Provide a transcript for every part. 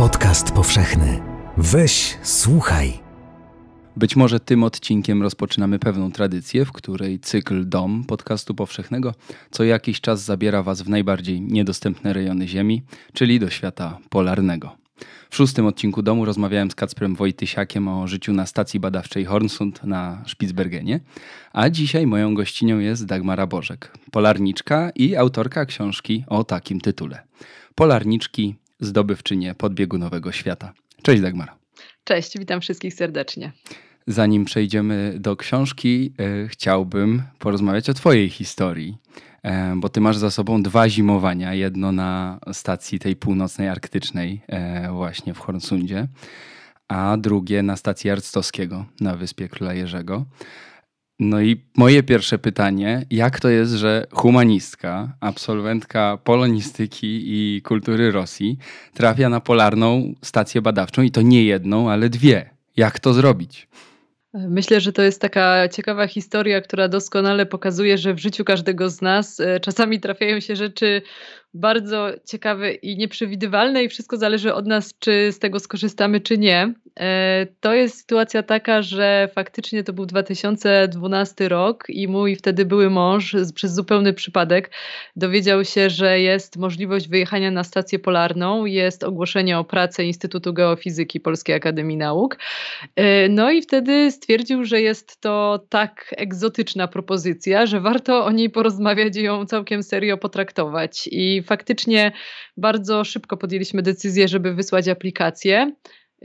Podcast powszechny. Weź, słuchaj. Być może tym odcinkiem rozpoczynamy pewną tradycję, w której cykl Dom podcastu powszechnego co jakiś czas zabiera Was w najbardziej niedostępne rejony Ziemi, czyli do świata polarnego. W szóstym odcinku domu rozmawiałem z Kacprem Wojtysiakiem o życiu na stacji badawczej Hornsund na Spitsbergenie, a dzisiaj moją gościnią jest Dagmara Bożek, polarniczka i autorka książki o takim tytule. Polarniczki zdobywczynie podbiegunowego świata. Cześć Dagmara. Cześć, witam wszystkich serdecznie. Zanim przejdziemy do książki, e, chciałbym porozmawiać o Twojej historii, e, bo Ty masz za sobą dwa zimowania. Jedno na stacji tej północnej arktycznej, e, właśnie w Hornsundzie, a drugie na stacji Arctowskiego na Wyspie Króla Jerzego. No i moje pierwsze pytanie, jak to jest, że humanistka, absolwentka polonistyki i kultury Rosji trafia na polarną stację badawczą i to nie jedną, ale dwie. Jak to zrobić? Myślę, że to jest taka ciekawa historia, która doskonale pokazuje, że w życiu każdego z nas e, czasami trafiają się rzeczy bardzo ciekawe i nieprzewidywalne, i wszystko zależy od nas, czy z tego skorzystamy, czy nie. E, to jest sytuacja taka, że faktycznie to był 2012 rok i mój wtedy były mąż przez zupełny przypadek dowiedział się, że jest możliwość wyjechania na stację polarną, jest ogłoszenie o pracę Instytutu Geofizyki Polskiej Akademii Nauk. E, no i wtedy stwierdził, że jest to tak egzotyczna propozycja, że warto o niej porozmawiać i ją całkiem serio potraktować. I faktycznie bardzo szybko podjęliśmy decyzję, żeby wysłać aplikację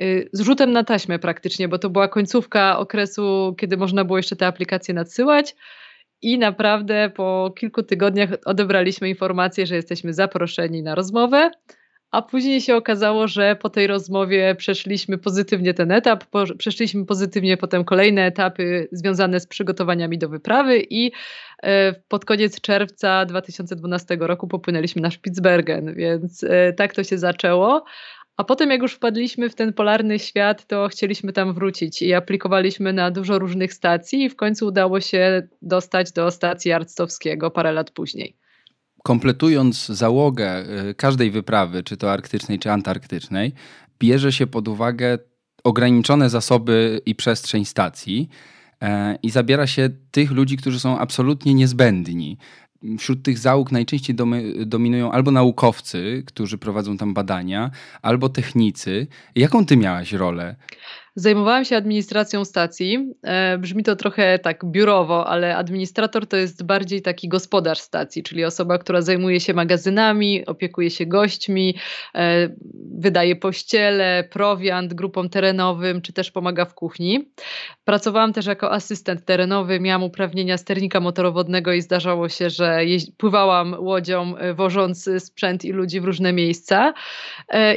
y, z rzutem na taśmę praktycznie, bo to była końcówka okresu, kiedy można było jeszcze te aplikacje nadsyłać. I naprawdę po kilku tygodniach odebraliśmy informację, że jesteśmy zaproszeni na rozmowę a później się okazało, że po tej rozmowie przeszliśmy pozytywnie ten etap, po, przeszliśmy pozytywnie potem kolejne etapy związane z przygotowaniami do wyprawy i e, pod koniec czerwca 2012 roku popłynęliśmy na Spitsbergen, więc e, tak to się zaczęło. A potem, jak już wpadliśmy w ten polarny świat, to chcieliśmy tam wrócić i aplikowaliśmy na dużo różnych stacji, i w końcu udało się dostać do stacji Arctowskiego parę lat później kompletując załogę y, każdej wyprawy, czy to arktycznej, czy antarktycznej, bierze się pod uwagę ograniczone zasoby i przestrzeń stacji e, i zabiera się tych ludzi, którzy są absolutnie niezbędni. Wśród tych załóg najczęściej dominują albo naukowcy, którzy prowadzą tam badania, albo technicy. Jaką ty miałaś rolę? Zajmowałam się administracją stacji. E, brzmi to trochę tak biurowo, ale administrator to jest bardziej taki gospodarz stacji, czyli osoba, która zajmuje się magazynami, opiekuje się gośćmi, e, wydaje pościele, prowiant grupom terenowym, czy też pomaga w kuchni. Pracowałam też jako asystent terenowy, miałam uprawnienia sternika motorowodnego i zdarzało się, że pływałam łodzią, e, wożąc sprzęt i ludzi w różne miejsca.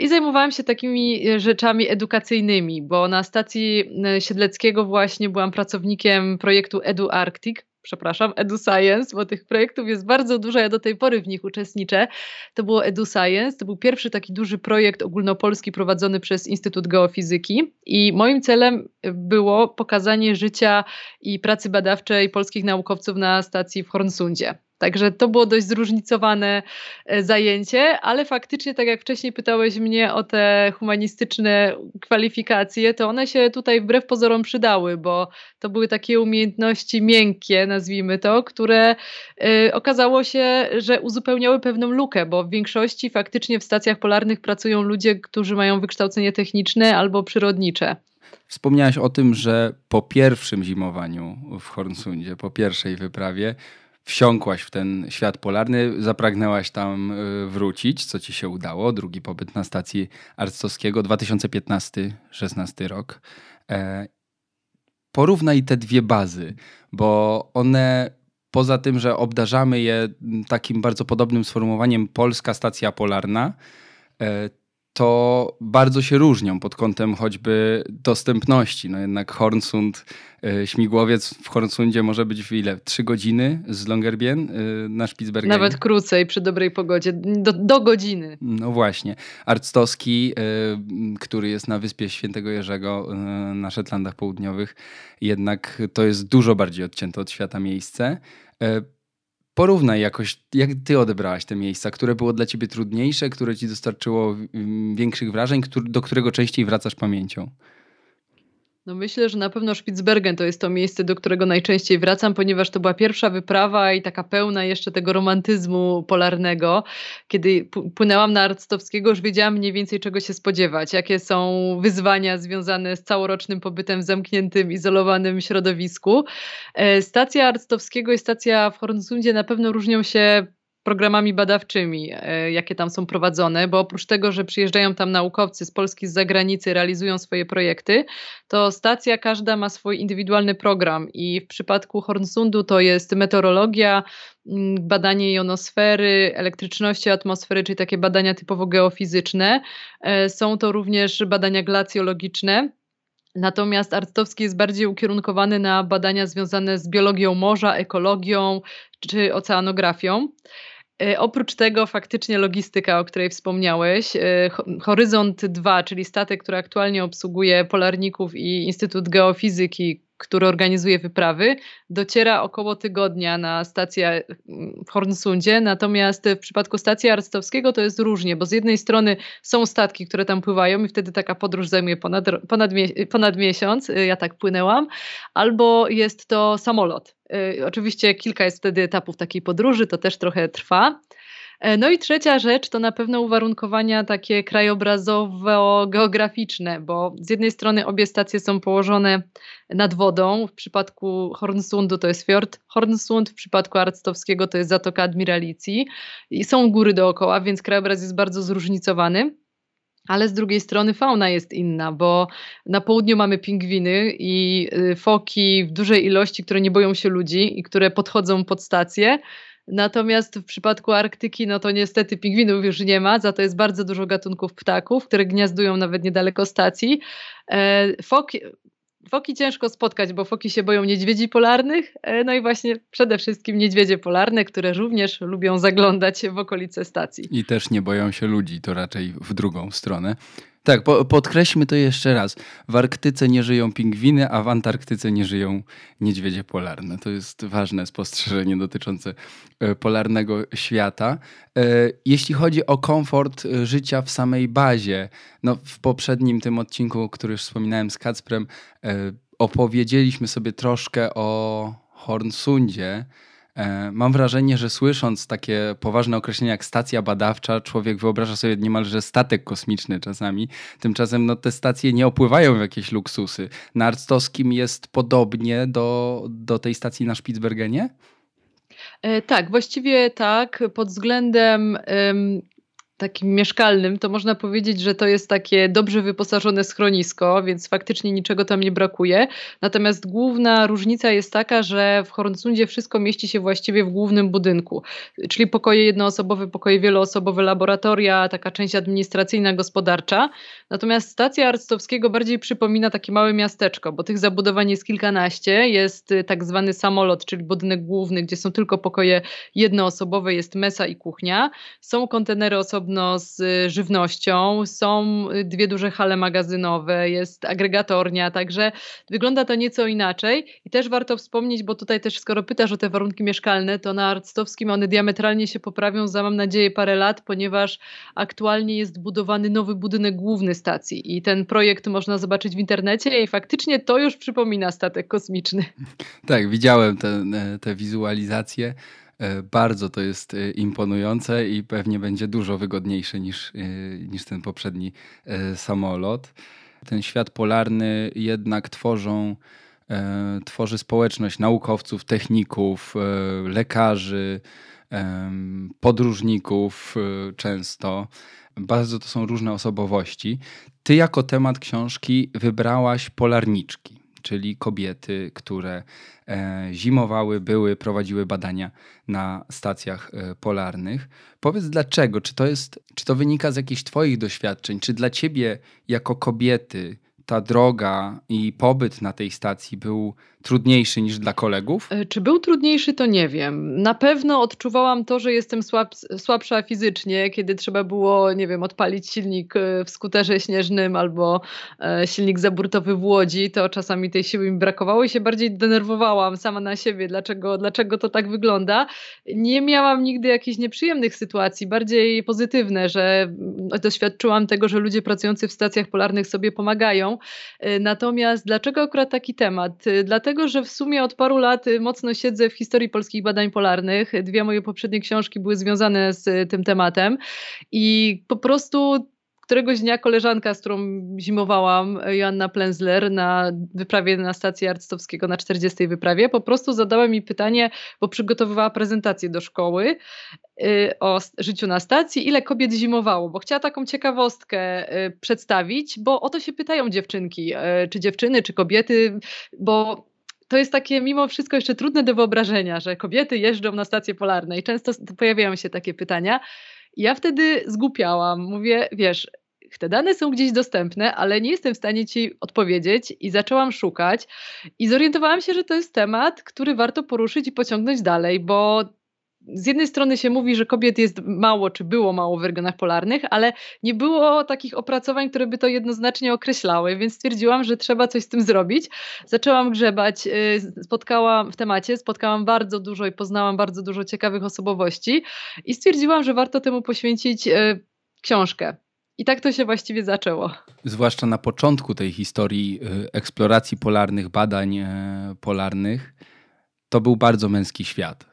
I zajmowałam się takimi rzeczami edukacyjnymi, bo na stacji e, Siedleckiego właśnie byłam pracownikiem projektu Edu Arctic, przepraszam, Edu Science, bo tych projektów jest bardzo dużo, ja do tej pory w nich uczestniczę. To było Edu Science, to był pierwszy taki duży projekt ogólnopolski prowadzony przez Instytut Geofizyki i moim celem było pokazanie życia i pracy badawczej polskich naukowców na stacji w Hornsundzie. Także to było dość zróżnicowane e, zajęcie, ale faktycznie, tak jak wcześniej pytałeś mnie o te humanistyczne kwalifikacje, to one się tutaj wbrew pozorom przydały, bo to były takie umiejętności miękkie, nazwijmy to, które y, okazało się, że uzupełniały pewną lukę, bo w większości faktycznie w stacjach polarnych pracują ludzie, którzy mają wykształcenie techniczne albo przyrodnicze. Wspomniałaś o tym, że po pierwszym zimowaniu w Hornsundzie, po pierwszej wyprawie, wsiąkłaś w ten świat polarny, zapragnęłaś tam y, wrócić, co ci się udało. Drugi pobyt na stacji Arctowskiego, 2015-16 rok. Porównaj te dwie bazy, bo one poza tym, że obdarzamy je takim bardzo podobnym sformułowaniem Polska Stacja Polarna, to bardzo się różnią pod kątem choćby dostępności. No jednak Hornsund, y, śmigłowiec w Hornsundzie może być w ile? Trzy godziny z Longyearbyen y, na Spitsbergenie? Nawet krócej przy dobrej pogodzie, do, do godziny. No właśnie. Arctowski, y, który jest na wyspie Świętego Jerzego na Szetlandach Południowych, jednak to jest dużo bardziej odcięte od świata miejsce porównaj jakoś, jak ty odebrałaś te miejsca, które było dla ciebie trudniejsze, które ci dostarczyło mm, większych wrażeń, do którego częściej wracasz pamięcią. No myślę, że na pewno Spitsbergen to jest to miejsce, do którego najczęściej wracam, ponieważ to była pierwsza wyprawa i taka pełna jeszcze tego romantyzmu polarnego. Kiedy płynęłam na Arctowskiego, już wiedziałam mniej więcej czego się spodziewać, jakie są wyzwania związane z całorocznym pobytem w zamkniętym, izolowanym środowisku. E, stacja Arctowskiego i stacja w Hornsundzie na pewno różnią się programami badawczymi, e, jakie tam są prowadzone, bo oprócz tego, że przyjeżdżają tam naukowcy z Polski, z zagranicy, realizują swoje projekty, to stacja każda ma swój indywidualny program i w przypadku Hornsundu to jest meteorologia, mm, badanie jonosfery, elektryczności atmosfery, czyli takie badania typowo geofizyczne. E, są to również badania glacjologiczne. Natomiast Arctowski jest bardziej ukierunkowany na badania związane z biologią morza, ekologią czy oceanografią. E, oprócz tego faktycznie logistyka, o której wspomniałeś, e, Horyzont 2, czyli statek, który aktualnie obsługuje polarników i Instytut Geofizyki, który organizuje wyprawy, dociera około tygodnia na stację mm, w Hornsundzie, natomiast w przypadku stacji Arstowskiego to jest różnie, bo z jednej strony są statki, które tam pływają i wtedy taka podróż zajmuje ponad, ponad, ponad miesiąc, ja tak płynęłam, albo jest to samolot. Y, oczywiście kilka jest wtedy etapów takiej podróży, to też trochę trwa. E, no i trzecia rzecz to na pewno uwarunkowania takie krajobrazowo-geograficzne, bo z jednej strony obie stacje są położone nad wodą. W przypadku Hornsundu to jest fiord Hornsund, w przypadku Arctowskiego to jest Zatoka Admiralicji i są góry dookoła, więc krajobraz jest bardzo zróżnicowany. Ale z drugiej strony fauna jest inna, bo na południu mamy pingwiny i y, foki w dużej ilości, które nie boją się ludzi i które podchodzą pod stację. Natomiast w przypadku Arktyki, no to niestety pingwinów już nie ma, za to jest bardzo dużo gatunków ptaków, które gniazdują nawet niedaleko stacji. E, foki, Foki ciężko spotkać, bo foki się boją niedźwiedzi polarnych, e, no i właśnie przede wszystkim niedźwiedzie polarne, które również lubią zaglądać w okolice stacji. I też nie boją się ludzi, to raczej w drugą stronę. Tak, po, podkreślmy to jeszcze raz. W Arktyce nie żyją pingwiny, a w Antarktyce nie żyją niedźwiedzie polarne. To jest ważne spostrzeżenie dotyczące e, polarnego świata. E, jeśli chodzi o komfort e, życia w samej bazie, no w poprzednim tym odcinku, który już wspominałem z Kacprem, opowiedzieliśmy sobie troszkę o Hornsundzie. E, mam wrażenie, że słysząc takie poważne określenia jak stacja badawcza, człowiek wyobraża sobie niemalże statek kosmiczny czasami. Tymczasem no, te stacje nie opływają w jakieś luksusy. Na Arctowskim jest podobnie do, do tej stacji na Spitsbergenie? E, tak, właściwie tak. Pod względem takim mieszkalnym, to można powiedzieć, że to jest takie dobrze wyposażone schronisko, więc faktycznie niczego tam nie brakuje. Natomiast główna różnica jest taka, że w Hornsundzie wszystko mieści się właściwie w głównym budynku, czyli pokoje jednoosobowe, pokoje wieloosobowe, laboratoria, taka część administracyjna, gospodarcza. Natomiast stacja Arctowskiego bardziej przypomina takie małe miasteczko, bo tych zabudowań jest kilkanaście. Jest y, tak zwany samolot, czyli budynek główny, gdzie są tylko pokoje jednoosobowe, jest mesa i kuchnia. Są kontenery osobne z y, żywnością, są y, dwie duże hale magazynowe, jest agregatornia, także wygląda to nieco inaczej. I też warto wspomnieć, bo tutaj też skoro pytasz o te warunki mieszkalne, to na Arctowskim one diametralnie się poprawią za mam nadzieję parę lat, ponieważ aktualnie jest budowany nowy budynek główny stacji i ten projekt można zobaczyć w internecie i faktycznie to już przypomina statek kosmiczny. Tak, widziałem te, te wizualizacje. E, bardzo to jest e, imponujące i pewnie będzie dużo wygodniejsze niż, e, niż ten poprzedni samolot. Ten świat polarny jednak tworzą, tworzy społeczność naukowców, techników, lekarzy, podróżników często. Bardzo to są różne osobowości. Ty jako temat książki wybrałaś polarniczki, czyli kobiety, które e, zimowały, były, prowadziły badania na stacjach e, polarnych. Powiedz dlaczego? Czy to, jest, czy to wynika z jakichś Twoich doświadczeń? Czy dla Ciebie jako kobiety ta droga i pobyt na tej stacji był trudniejszy niż dla kolegów? E, czy był trudniejszy, to nie wiem. Na pewno odczuwałam to, że jestem słab, słabsza fizycznie, kiedy trzeba było, nie wiem, odpalić silnik e, w skuterze śnieżnym albo e, silnik zaburtowy w łodzi, to czasami tej siły mi brakowało i się bardziej denerwowałam sama na siebie, dlaczego, dlaczego to tak wygląda. Nie miałam nigdy jakichś nieprzyjemnych sytuacji, bardziej pozytywne, że doświadczyłam tego, że ludzie pracujący w stacjach polarnych sobie pomagają. Natomiast dlaczego akurat taki temat? Dlatego, dlatego, że w sumie od paru lat y, mocno siedzę w historii polskich badań polarnych. Dwie moje poprzednie książki były związane z y, tym tematem i po prostu któregoś dnia koleżanka, z którą zimowałam, Joanna Plenzler, na wyprawie na stacji Arctowskiego, na 40. wyprawie, po prostu zadała mi pytanie, bo przygotowywała prezentację do szkoły y, o życiu na stacji, ile kobiet zimowało, bo chciała taką ciekawostkę przedstawić, bo o to się pytają dziewczynki, czy dziewczyny, czy kobiety, bo to jest takie mimo wszystko jeszcze trudne do wyobrażenia, że kobiety jeżdżą na stacje polarne i często pojawiają się takie pytania. Ja wtedy zgłupiałam, mówię, wiesz, te dane są gdzieś dostępne, ale nie jestem w stanie ci odpowiedzieć i zaczęłam szukać i zorientowałam się, że to jest temat, który warto poruszyć i pociągnąć dalej, bo z jednej strony się mówi, że kobiet jest mało, czy było mało w regionach polarnych, ale nie było takich opracowań, które by to jednoznacznie określały, więc stwierdziłam, że trzeba coś z tym zrobić. Zaczęłam grzebać, y, spotkałam w temacie, spotkałam bardzo dużo i poznałam bardzo dużo ciekawych osobowości i stwierdziłam, że warto temu poświęcić y, książkę. I tak to się właściwie zaczęło. Zwłaszcza na początku tej historii y, eksploracji polarnych, badań polarnych, to był bardzo męski świat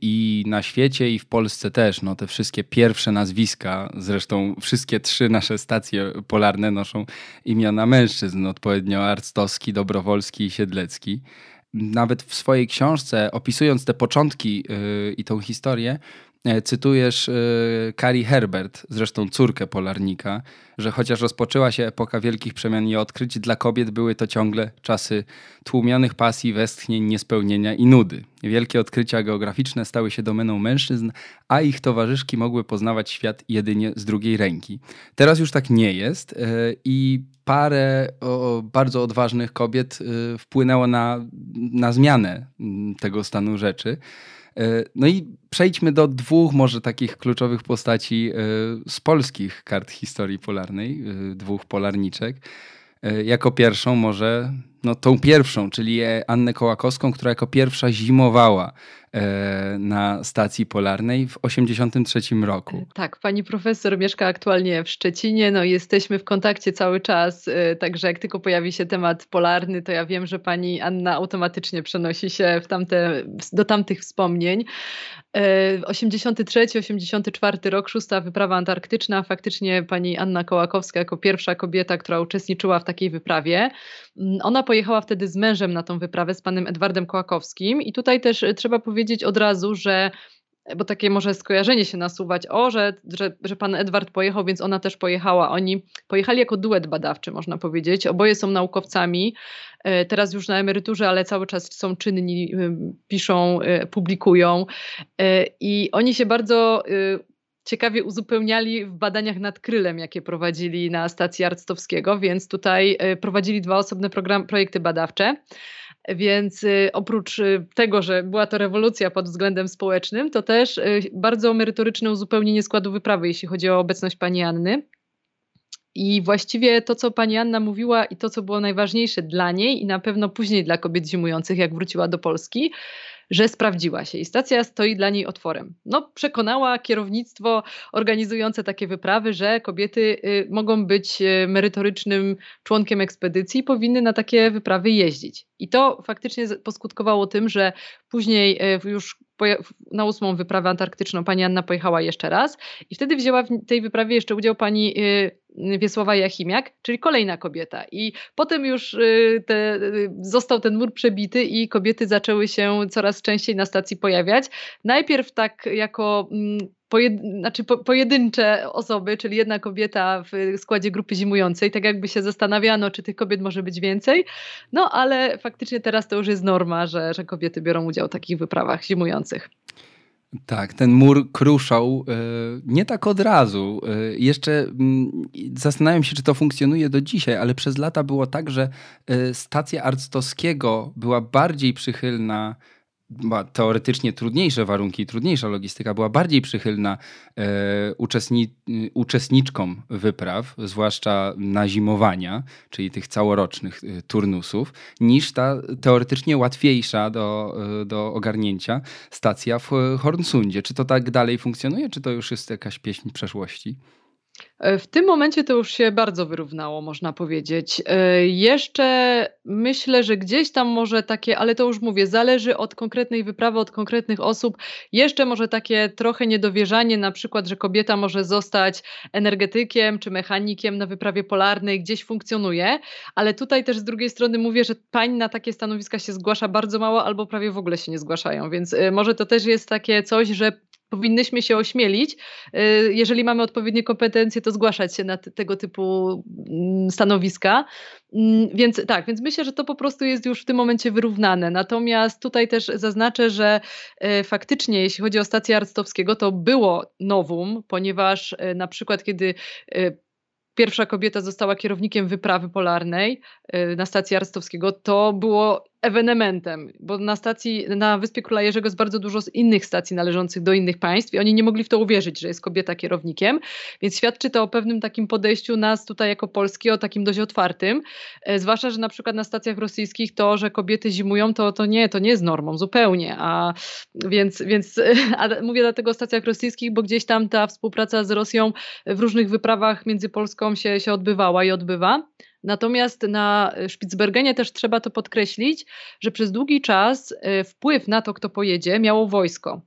I na świecie, i w Polsce też, no te wszystkie pierwsze nazwiska, zresztą wszystkie trzy nasze stacje polarne noszą imiona mężczyzn, odpowiednio Arctowski, Dobrowolski i Siedlecki. Nawet w swojej książce, opisując te początki yy, i tą historię, cytujesz Kari e, Herbert, zresztą córkę polarnika, że chociaż rozpoczęła się epoka wielkich przemian i odkryć, dla kobiet były to ciągle czasy tłumionych pasji, westchnień, niespełnienia i nudy. Wielkie odkrycia geograficzne stały się domeną mężczyzn, a ich towarzyszki mogły poznawać świat jedynie z drugiej ręki. Teraz już tak nie jest e, i parę bardzo odważnych kobiet wpłynęło na, na zmianę tego stanu rzeczy. E, no i przejdźmy do dwóch może takich kluczowych postaci e, z polskich kart historii polarnej, e, dwóch polarniczek. Jako pierwszą może, no tą pierwszą, czyli Annę Kołakowską, która jako pierwsza zimowała E, na stacji polarnej w 1983 roku. Tak, pani profesor mieszka aktualnie w Szczecinie, no jesteśmy w kontakcie cały czas, e, także jak tylko pojawi się temat polarny, to ja wiem, że pani Anna automatycznie przenosi się w tamte, do tamtych wspomnień. 83-84 e, rok, szósta wyprawa antarktyczna. Faktycznie pani Anna Kołakowska jako pierwsza kobieta, która uczestniczyła w takiej wyprawie. Mm, ona pojechała wtedy z mężem na tą wyprawę, z panem Edwardem Kołakowskim i tutaj też trzeba powiedzieć, od razu, że bo takie może skojarzenie się nasuwać, o, że, że, że pan Edward pojechał, więc ona też pojechała. Oni pojechali jako duet badawczy, można powiedzieć. Oboje są naukowcami, e, teraz już na emeryturze, ale cały czas są czynni, e, piszą, e, publikują. I oni się bardzo ciekawie uzupełniali w badaniach nad krylem, jakie prowadzili na stacji Arctowskiego, więc tutaj prowadzili dwa osobne program, projekty badawcze. Więc oprócz tego, że była to rewolucja pod względem społecznym, to też bardzo merytoryczne uzupełnienie składu wyprawy, jeśli chodzi o obecność pani Anny. I właściwie to, co pani Anna mówiła i to, co było najważniejsze dla niej i na pewno później dla kobiet zimujących, jak wróciła do Polski, że sprawdziła się i stacja stoi dla niej otworem. No, przekonała kierownictwo organizujące takie wyprawy, że kobiety y, mogą być y, merytorycznym członkiem ekspedycji i powinny na takie wyprawy jeździć. I to faktycznie poskutkowało tym, że później y, już na ósmą wyprawę antarktyczną pani Anna pojechała jeszcze raz i wtedy wzięła w tej wyprawie jeszcze udział pani Wiesława Jachimiak, czyli kolejna kobieta. I potem już y, te, y, został ten mur przebity i kobiety zaczęły się coraz częściej na stacji pojawiać. Najpierw tak jako mm, znaczy po, pojedyncze osoby, czyli jedna kobieta w składzie grupy zimującej, tak jakby się zastanawiano, czy tych kobiet może być więcej, no ale faktycznie teraz to już jest norma, że, że kobiety biorą udział w takich wyprawach zimujących. Tak, ten mur kruszał e, nie tak od razu. E, jeszcze mm, zastanawiam się, czy to funkcjonuje do dzisiaj, ale przez lata było tak, że e, stacja Arctowskiego była bardziej przychylna teoretycznie trudniejsze warunki, trudniejsza logistyka, była bardziej przychylna e, uczestni, uczestniczkom wypraw, zwłaszcza na zimowania, czyli tych całorocznych e, turnusów, niż ta teoretycznie łatwiejsza do, e, do ogarnięcia stacja w Hornsundzie. Czy to tak dalej funkcjonuje, czy to już jest jakaś pieśń przeszłości? E, w tym momencie to już się bardzo wyrównało, można powiedzieć. E, jeszcze myślę, że gdzieś tam może takie, ale to już mówię, zależy od konkretnej wyprawy, od konkretnych osób. Jeszcze może takie trochę niedowierzanie, na przykład, że kobieta może zostać energetykiem czy mechanikiem na wyprawie polarnej, gdzieś funkcjonuje, ale tutaj też z drugiej strony mówię, że pań na takie stanowiska się zgłasza bardzo mało albo prawie w ogóle się nie zgłaszają, więc e, może to też jest takie coś, że powinnyśmy się ośmielić, y, jeżeli mamy odpowiednie kompetencje, to zgłaszać się na tego typu mm, stanowiska. Mm, więc tak, więc myślę, że to po prostu jest już w tym momencie wyrównane. Natomiast tutaj też zaznaczę, że y, faktycznie, jeśli chodzi o stację Arctowskiego, to było nowum, ponieważ y, na przykład, kiedy pierwsza kobieta została kierownikiem wyprawy polarnej na stacji Arctowskiego, to było ewenementem, bo na stacji, na Wyspie Króla Jerzego jest bardzo dużo innych stacji należących do innych państw i oni nie mogli w to uwierzyć, że jest kobieta kierownikiem, więc świadczy to o pewnym takim podejściu nas tutaj jako Polski, o takim dość otwartym, e, zwłaszcza, że na przykład na stacjach rosyjskich to, że kobiety zimują, to, to nie, to nie jest normą zupełnie, a więc, więc a mówię dlatego o stacjach rosyjskich, bo gdzieś tam ta współpraca z Rosją w różnych wyprawach między Polską się, się odbywała i odbywa. Natomiast na Spitsbergenie też trzeba to podkreślić, że przez długi czas e, wpływ na to, kto pojedzie, miało wojsko.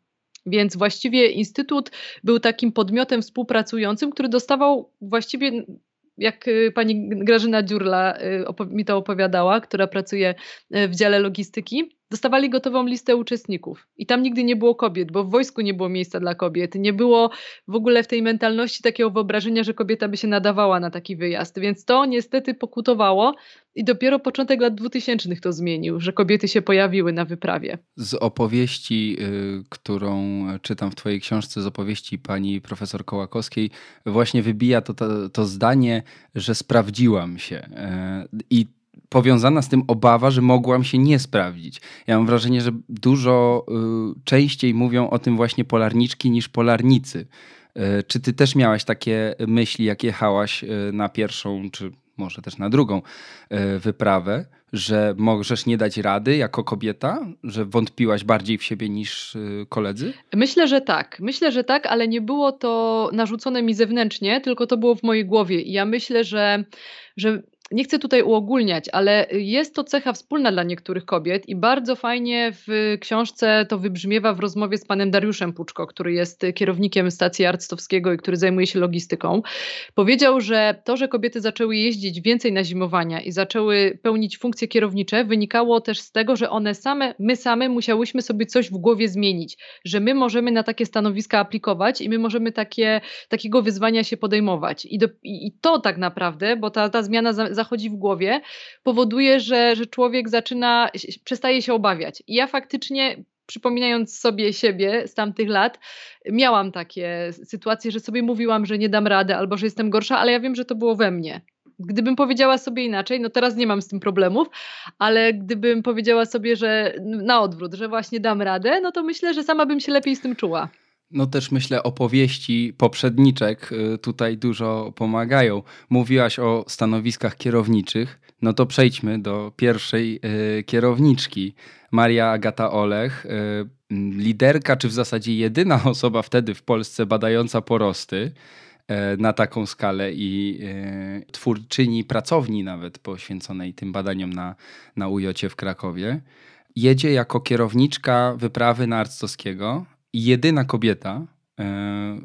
Więc właściwie Instytut był takim podmiotem współpracującym, który dostawał właściwie jak y, pani Grażyna Dziurla mi to opowiadała, która pracuje w dziale logistyki, dostawali gotową listę uczestników. I tam nigdy nie było kobiet, bo w wojsku nie było miejsca dla kobiet, nie było w ogóle w tej mentalności takiego wyobrażenia, że kobieta by się nadawała na taki wyjazd, więc to niestety pokutowało i dopiero początek lat 2000 to zmienił, że kobiety się pojawiły na wyprawie. Z opowieści, y, którą czytam w twojej książce, z opowieści pani profesor Kołakowskiej, właśnie wybija to, to, to zdanie, że sprawdziłam się y, i powiązana z tym obawa, że mogłam się nie sprawdzić. Ja mam wrażenie, że dużo y, częściej mówią o tym właśnie polarniczki niż polarnicy. Y, czy ty też miałaś takie myśli, jak jechałaś y, na pierwszą, czy może też na drugą y, wyprawę, że możesz nie dać rady jako kobieta, że wątpiłaś bardziej w siebie niż y, koledzy? Myślę, że tak. Myślę, że tak, ale nie było to narzucone mi zewnętrznie, tylko to było w mojej głowie. I ja myślę, że, że nie chcę tutaj uogólniać, ale jest to cecha wspólna dla niektórych kobiet i bardzo fajnie w książce to wybrzmiewa w rozmowie z panem Dariuszem Puczko, który jest kierownikiem stacji Arctowskiego i który zajmuje się logistyką. Powiedział, że to, że kobiety zaczęły jeździć więcej na zimowania i zaczęły pełnić funkcje kierownicze, wynikało też z tego, że one same, my same musiałyśmy sobie coś w głowie zmienić, że my możemy na takie stanowiska aplikować i my możemy takie, takiego wyzwania się podejmować. I, do, i to tak naprawdę, bo ta, ta zmiana za, zachodzi w głowie, powoduje, że, że człowiek zaczyna, przestaje się obawiać. I ja faktycznie przypominając sobie siebie z tamtych lat, miałam takie sytuacje, że sobie mówiłam, że nie dam rady albo że jestem gorsza, ale ja wiem, że to było we mnie. Gdybym powiedziała sobie inaczej, no teraz nie mam z tym problemów, ale gdybym powiedziała sobie, że na odwrót, że właśnie dam radę, no to myślę, że sama bym się lepiej z tym czuła. No też myślę, opowieści poprzedniczek y, tutaj dużo pomagają. Mówiłaś o stanowiskach kierowniczych, no to przejdźmy do pierwszej y, kierowniczki. Maria Agata Olech, y, liderka, czy w zasadzie jedyna osoba wtedy w Polsce badająca porosty na taką skalę i twórczyni pracowni nawet poświęconej tym badaniom na, na Ujocie w Krakowie. Jedzie jako kierowniczka wyprawy na Arctowskiego jedyna kobieta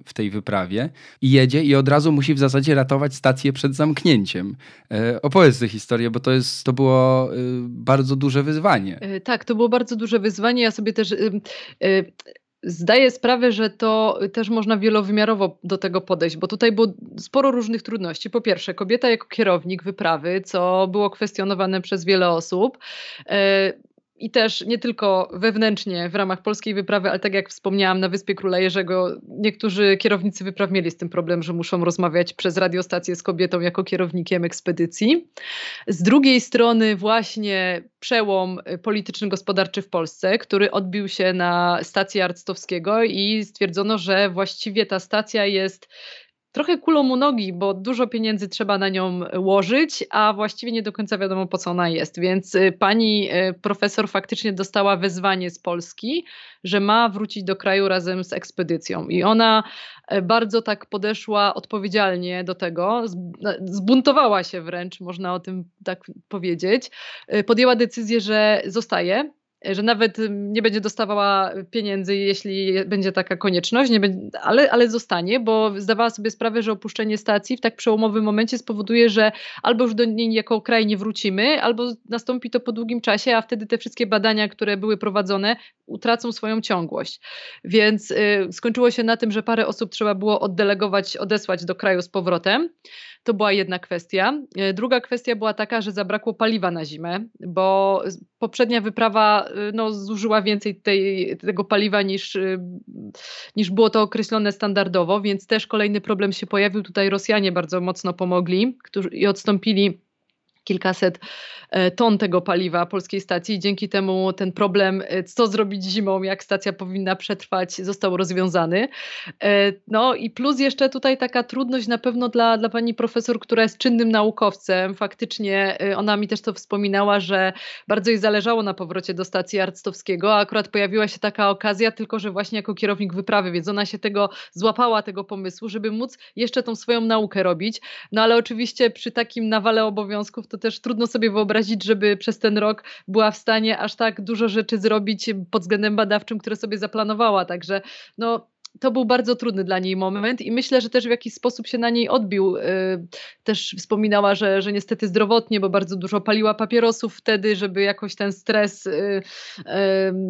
w tej wyprawie i jedzie i od razu musi w zasadzie ratować stację przed zamknięciem. Opowiedz tę historię, bo to, jest, to było bardzo duże wyzwanie. Tak, to było bardzo duże wyzwanie. Ja sobie też Zdaję sprawę, że to też można wielowymiarowo do tego podejść, bo tutaj było sporo różnych trudności. Po pierwsze, kobieta jako kierownik wyprawy, co było kwestionowane przez wiele osób. I też nie tylko wewnętrznie w ramach polskiej wyprawy, ale tak jak wspomniałam, na Wyspie Króla Jerzego niektórzy kierownicy wypraw mieli z tym problem, że muszą rozmawiać przez radiostację z kobietą jako kierownikiem ekspedycji. Z drugiej strony właśnie przełom polityczny gospodarczy w Polsce, który odbił się na stacji Arctowskiego i stwierdzono, że właściwie ta stacja jest trochę kulą u nogi, bo dużo pieniędzy trzeba na nią łożyć, a właściwie nie do końca wiadomo po co ona jest. Więc y, pani y, profesor faktycznie dostała wezwanie z Polski, że ma wrócić do kraju razem z ekspedycją. I ona y, bardzo tak podeszła odpowiedzialnie do tego, zbuntowała się wręcz, można o tym tak powiedzieć. Podjęła decyzję, że zostaje że nawet nie będzie dostawała pieniędzy, jeśli będzie taka konieczność, nie będzie, ale, ale zostanie, bo zdawała sobie sprawę, że opuszczenie stacji w tak przełomowym momencie spowoduje, że albo już do niej jako kraj nie wrócimy, albo nastąpi to po długim czasie, a wtedy te wszystkie badania, które były prowadzone, utracą swoją ciągłość. Więc y, skończyło się na tym, że parę osób trzeba było oddelegować, odesłać do kraju z powrotem. To była jedna kwestia. E, druga kwestia była taka, że zabrakło paliwa na zimę, bo poprzednia wyprawa e, no, zużyła więcej tej, tego paliwa niż, e, niż było to określone standardowo, więc też kolejny problem się pojawił. Tutaj Rosjanie bardzo mocno pomogli którzy, i odstąpili kilkaset e, ton tego paliwa polskiej stacji. Dzięki temu ten problem, e, co zrobić zimą, jak stacja powinna przetrwać, został rozwiązany. E, no i plus jeszcze tutaj taka trudność na pewno dla, dla pani profesor, która jest czynnym naukowcem. Faktycznie ona mi też to wspominała, że bardzo jej zależało na powrocie do stacji Arctowskiego, a akurat pojawiła się taka okazja, tylko że właśnie jako kierownik wyprawy, więc ona się tego złapała, tego pomysłu, żeby móc jeszcze tą swoją naukę robić. No ale oczywiście przy takim nawale obowiązków to też trudno sobie wyobrazić, żeby przez ten rok była w stanie aż tak dużo rzeczy zrobić pod względem badawczym, które sobie zaplanowała. Także no, to był bardzo trudny dla niej moment i myślę, że też w jakiś sposób się na niej odbił. Y, też wspominała, że, że niestety zdrowotnie, bo bardzo dużo paliła papierosów wtedy, żeby jakoś ten stres, y, y,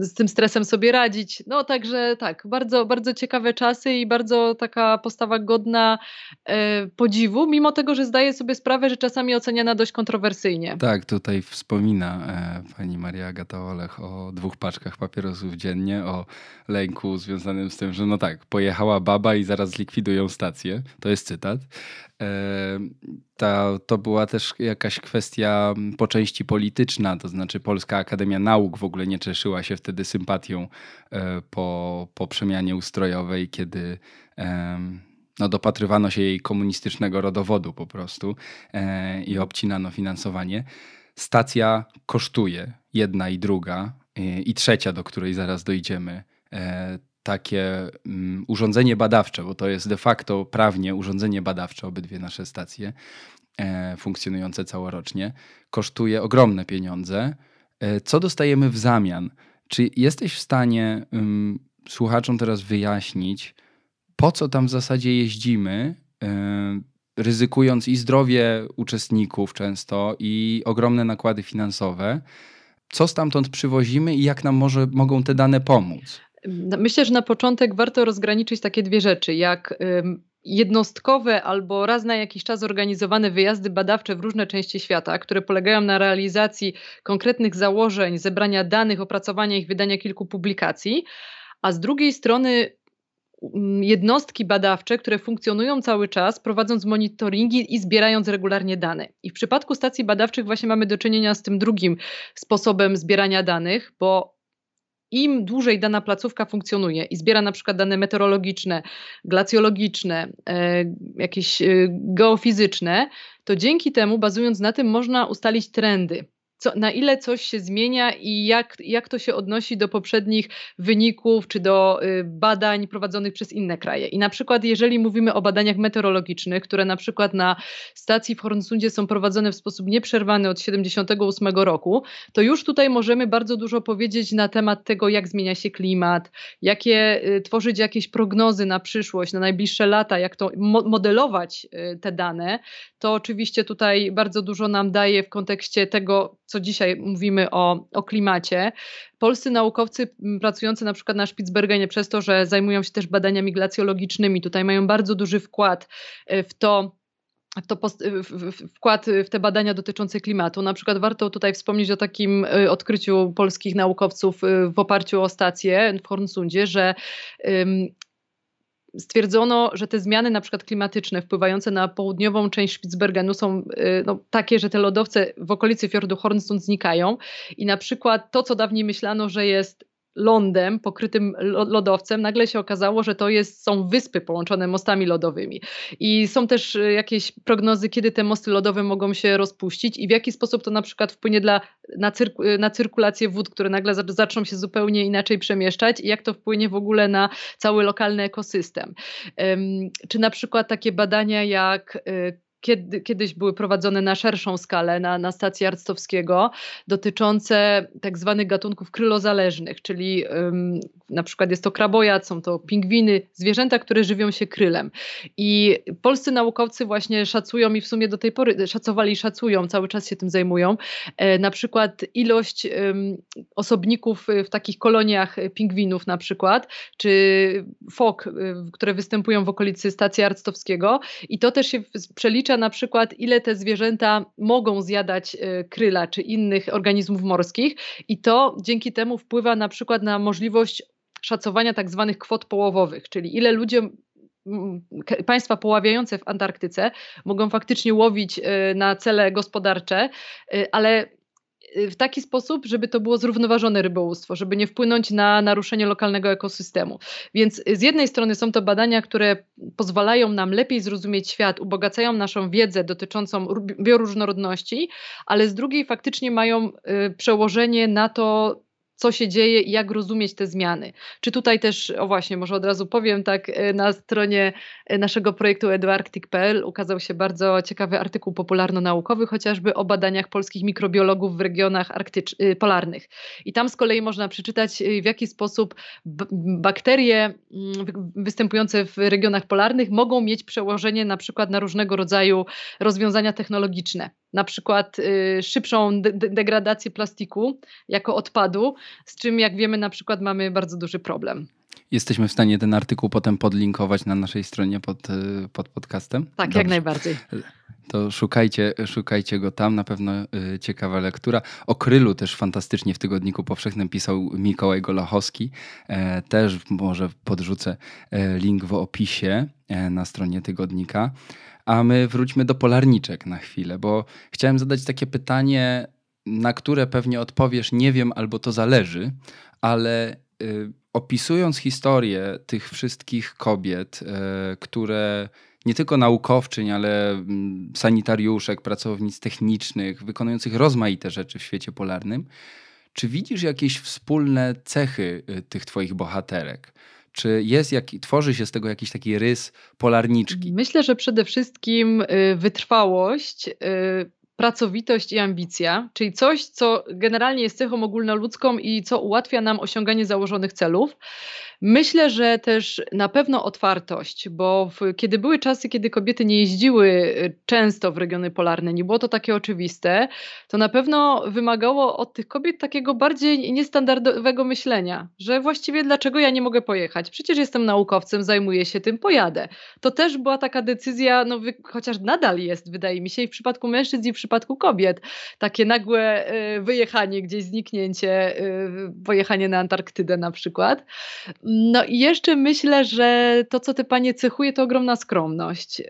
z tym stresem sobie radzić. No także tak, bardzo, bardzo ciekawe czasy i bardzo taka postawa godna podziwu, mimo tego, że zdaje sobie sprawę, że czasami oceniana dość kontrowersyjnie. Tak, tutaj wspomina e, pani Maria Agata Olech o dwóch paczkach papierosów dziennie, o lęku związanym z tym, że no tak, tak, pojechała baba i zaraz zlikwidują stację. To jest cytat. E, ta, to była też jakaś kwestia po części polityczna, to znaczy Polska Akademia Nauk w ogóle nie cieszyła się wtedy sympatią e, po, po przemianie ustrojowej, kiedy no, dopatrywano się jej komunistycznego rodowodu po prostu e, i obcinano finansowanie. Stacja kosztuje, jedna i druga, i trzecia, do której zaraz dojdziemy takie um, urządzenie badawcze, bo to jest de facto prawnie urządzenie badawcze, obydwie nasze stacje e, funkcjonujące całorocznie, kosztuje ogromne pieniądze. E, co dostajemy w zamian? Czy jesteś w stanie um, słuchaczom teraz wyjaśnić, po co tam w zasadzie jeździmy, e, ryzykując i zdrowie uczestników często, i ogromne nakłady finansowe? Co stamtąd przywozimy i jak nam może, mogą te dane pomóc? Myślę, że na początek warto rozgraniczyć takie dwie rzeczy, jak jednostkowe albo raz na jakiś czas organizowane wyjazdy badawcze w różne części świata, które polegają na realizacji konkretnych założeń, zebrania danych, opracowania ich, wydania kilku publikacji, a z drugiej strony jednostki badawcze, które funkcjonują cały czas, prowadząc monitoringi i zbierając regularnie dane. I w przypadku stacji badawczych właśnie mamy do czynienia z tym drugim sposobem zbierania danych, bo im dłużej dana placówka funkcjonuje i zbiera na przykład dane meteorologiczne, glacjologiczne, e, jakieś e, geofizyczne, to dzięki temu, bazując na tym, można ustalić trendy. Co, na ile coś się zmienia i jak, jak to się odnosi do poprzednich wyników czy do y, badań prowadzonych przez inne kraje. I na przykład, jeżeli mówimy o badaniach meteorologicznych, które na przykład na stacji w Hornsundzie są prowadzone w sposób nieprzerwany od 78 roku, to już tutaj możemy bardzo dużo powiedzieć na temat tego, jak zmienia się klimat, jakie y, tworzyć jakieś prognozy na przyszłość, na najbliższe lata, jak to modelować y, te dane. To oczywiście tutaj bardzo dużo nam daje w kontekście tego, co dzisiaj mówimy o, o klimacie. Polscy naukowcy pracujący na przykład na Spitsbergenie przez to, że zajmują się też badaniami glacjologicznymi, tutaj mają bardzo duży wkład e, w to, to wkład w te badania dotyczące klimatu. Na przykład warto tutaj wspomnieć o takim e, odkryciu polskich naukowców e, w oparciu o stację w Hornsundzie, że stwierdzono, że te zmiany na przykład klimatyczne wpływające na południową część Spitsbergenu są y, no, takie, że te lodowce w okolicy fiordu Hornstund znikają. I na przykład to, co dawniej myślano, że jest lądem pokrytym lodowcem, nagle się okazało, że to jest, są wyspy połączone mostami lodowymi. I są też y, jakieś prognozy, kiedy te mosty lodowe mogą się rozpuścić i w jaki sposób to na przykład wpłynie dla, na, y, na cyrkulację wód, które nagle zaczną się zupełnie inaczej przemieszczać i jak to wpłynie w ogóle na cały lokalny ekosystem. Czy na przykład takie badania jak y, kiedy, kiedyś były prowadzone na szerszą skalę na, na stacji Arctowskiego, dotyczące tak zwanych gatunków krylozależnych, czyli ym, na przykład jest to krabojad, są to pingwiny, zwierzęta, które żywią się krylem. I polscy naukowcy właśnie szacują i w sumie do tej pory szacowali i szacują, cały czas się tym zajmują, e, na przykład ilość ym, osobników w takich koloniach pingwinów na przykład, czy fok, y, które występują w okolicy stacji Arctowskiego i to też się przelicza na przykład, ile te zwierzęta mogą zjadać e, kryla czy innych organizmów morskich, i to dzięki temu wpływa na przykład na możliwość szacowania tak zwanych kwot połowowych, czyli ile ludzie państwa poławiające w Antarktyce mogą faktycznie łowić e, na cele gospodarcze, e, ale w taki sposób, żeby to było zrównoważone rybołówstwo, żeby nie wpłynąć na naruszenie lokalnego ekosystemu. Więc z jednej strony są to badania, które pozwalają nam lepiej zrozumieć świat, ubogacają naszą wiedzę dotyczącą bioróżnorodności, ale z drugiej faktycznie mają y, przełożenie na to, co się dzieje i jak rozumieć te zmiany. Czy tutaj też, o właśnie, może od razu powiem, tak, e, na stronie e, naszego projektu eduarctic.pl ukazał się bardzo ciekawy artykuł popularno-naukowy, chociażby o badaniach polskich mikrobiologów w regionach arktycz- y, polarnych. I tam z kolei można przeczytać, y, w jaki sposób bakterie mm, występujące w regionach polarnych mogą mieć przełożenie na przykład na różnego rodzaju rozwiązania technologiczne na przykład y, szybszą de degradację plastiku jako odpadu, z czym jak wiemy na przykład mamy bardzo duży problem. Jesteśmy w stanie ten artykuł potem podlinkować na naszej stronie pod, y, pod podcastem? Tak, Dobrze. jak najbardziej. To szukajcie, szukajcie go tam, na pewno y, ciekawa lektura. O Krylu też fantastycznie w Tygodniku Powszechnym pisał Mikołaj Golachowski. E, też może podrzucę e, link w opisie e, na stronie Tygodnika. A my wróćmy do polarniczek na chwilę, bo chciałem zadać takie pytanie, na które pewnie odpowiesz nie wiem albo to zależy, ale y, opisując historię tych wszystkich kobiet, y, które nie tylko naukowczyń, ale y, sanitariuszek, pracownic technicznych, wykonujących rozmaite rzeczy w świecie polarnym, czy widzisz jakieś wspólne cechy y, tych twoich bohaterek? Czy jest, jak, tworzy się z tego jakiś taki rys polarniczki? Myślę, że przede wszystkim y, wytrwałość, y, pracowitość i ambicja, czyli coś, co generalnie jest cechą ogólnoludzką i co ułatwia nam osiąganie założonych celów. Myślę, że też na pewno otwartość, bo w, kiedy były czasy, kiedy kobiety nie jeździły y, często w regiony polarne, nie było to takie oczywiste, to na pewno wymagało od tych kobiet takiego bardziej niestandardowego myślenia, że właściwie dlaczego ja nie mogę pojechać? Przecież jestem naukowcem, zajmuję się tym, pojadę. To też była taka decyzja, no, chociaż nadal jest, wydaje mi się, i w przypadku mężczyzn, i w przypadku kobiet, takie nagłe y, wyjechanie, gdzieś zniknięcie, y, pojechanie na Antarktydę na przykład. No i jeszcze myślę, że to, co te panie cechuje, to ogromna skromność,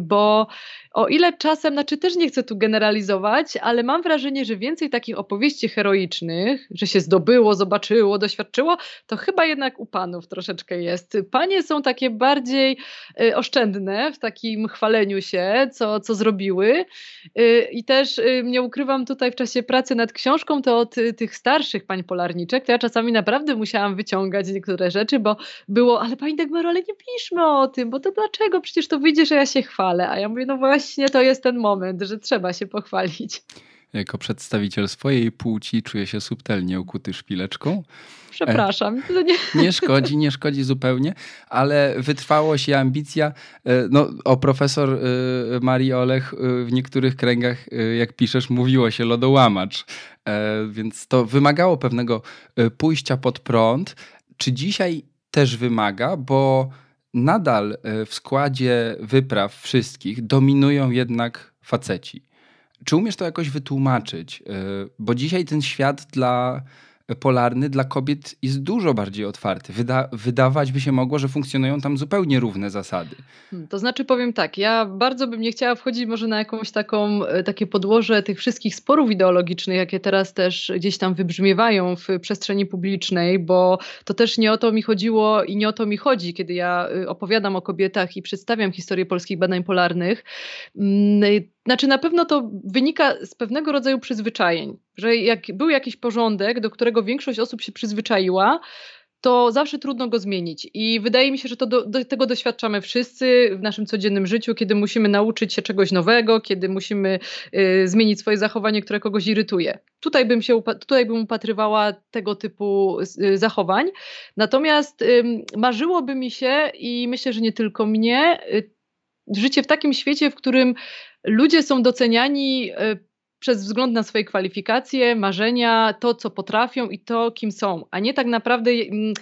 bo o ile czasem, znaczy też nie chcę tu generalizować, ale mam wrażenie, że więcej takich opowieści heroicznych, że się zdobyło, zobaczyło, doświadczyło, to chyba jednak u panów troszeczkę jest. Panie są takie bardziej y, oszczędne w takim chwaleniu się, co, co zrobiły. Y, I też y, nie ukrywam tutaj w czasie pracy nad książką, to od tych starszych pań polarniczek, to ja czasami naprawdę musiałam wyciągać niektóre rzeczy, bo było, ale pani Dagmaro, ale nie piszmy o tym, bo to dlaczego? Przecież to wyjdzie, że ja się chwalę. A ja mówię, no właśnie to jest ten moment, że trzeba się pochwalić. Jako przedstawiciel swojej płci czuję się subtelnie ukuty szpileczką. Przepraszam. E, nie... nie... szkodzi, nie szkodzi zupełnie, ale wytrwałość i ambicja. E, no, o profesor e, Marii Olech w niektórych kręgach, jak piszesz, mówiło się lodołamacz. Więc to wymagało pewnego pójścia pod prąd. Czy dzisiaj też wymaga, bo nadal w składzie wypraw wszystkich dominują jednak faceci. Czy umiesz to jakoś wytłumaczyć? Bo dzisiaj ten świat dla polarny dla kobiet jest dużo bardziej otwarty. Wyda wydawać by się mogło, że funkcjonują tam zupełnie równe zasady. Hmm, to znaczy powiem tak, ja bardzo bym nie chciała wchodzić może na jakąś taką, e, takie podłoże tych wszystkich sporów ideologicznych, jakie teraz też gdzieś tam wybrzmiewają w przestrzeni publicznej, bo to też nie o to mi chodziło i nie o to mi chodzi, kiedy ja y, opowiadam o kobietach i przedstawiam historię polskich badań polarnych. Znaczy, na pewno to wynika z pewnego rodzaju przyzwyczajeń, że jak był jakiś porządek, do którego większość osób się przyzwyczaiła, to zawsze trudno go zmienić. I wydaje mi się, że to do, do, tego doświadczamy wszyscy w naszym codziennym życiu, kiedy musimy nauczyć się czegoś nowego, kiedy musimy y, zmienić swoje zachowanie, które kogoś irytuje. Tutaj bym się tutaj bym upatrywała tego typu y, zachowań. Natomiast y, marzyłoby mi się i myślę, że nie tylko mnie, y, życie w takim świecie, w którym ludzie są doceniani e, przez wzgląd na swoje kwalifikacje, marzenia, to co potrafią i to kim są, a nie tak naprawdę mm,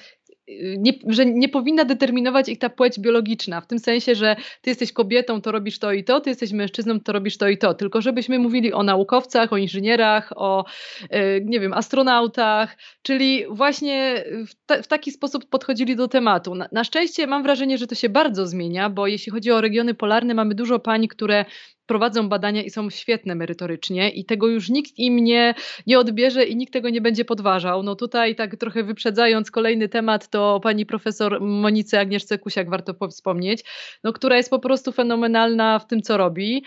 nie, że nie powinna determinować ich ta płeć biologiczna, w tym sensie, że ty jesteś kobietą, to robisz to i to, ty jesteś mężczyzną, to robisz to i to, tylko żebyśmy mówili o naukowcach, o inżynierach, o e, nie wiem, astronautach, czyli właśnie w, ta, w taki sposób podchodzili do tematu. Na, na szczęście mam wrażenie, że to się bardzo zmienia, bo jeśli chodzi o regiony polarne, mamy dużo pań, które prowadzą badania i są świetne merytorycznie i tego już nikt im nie, nie odbierze i nikt tego nie będzie podważał. No tutaj tak trochę wyprzedzając kolejny temat, to pani profesor Monice Agnieszce Kusiak warto wspomnieć, no, która jest po prostu fenomenalna w tym, co robi.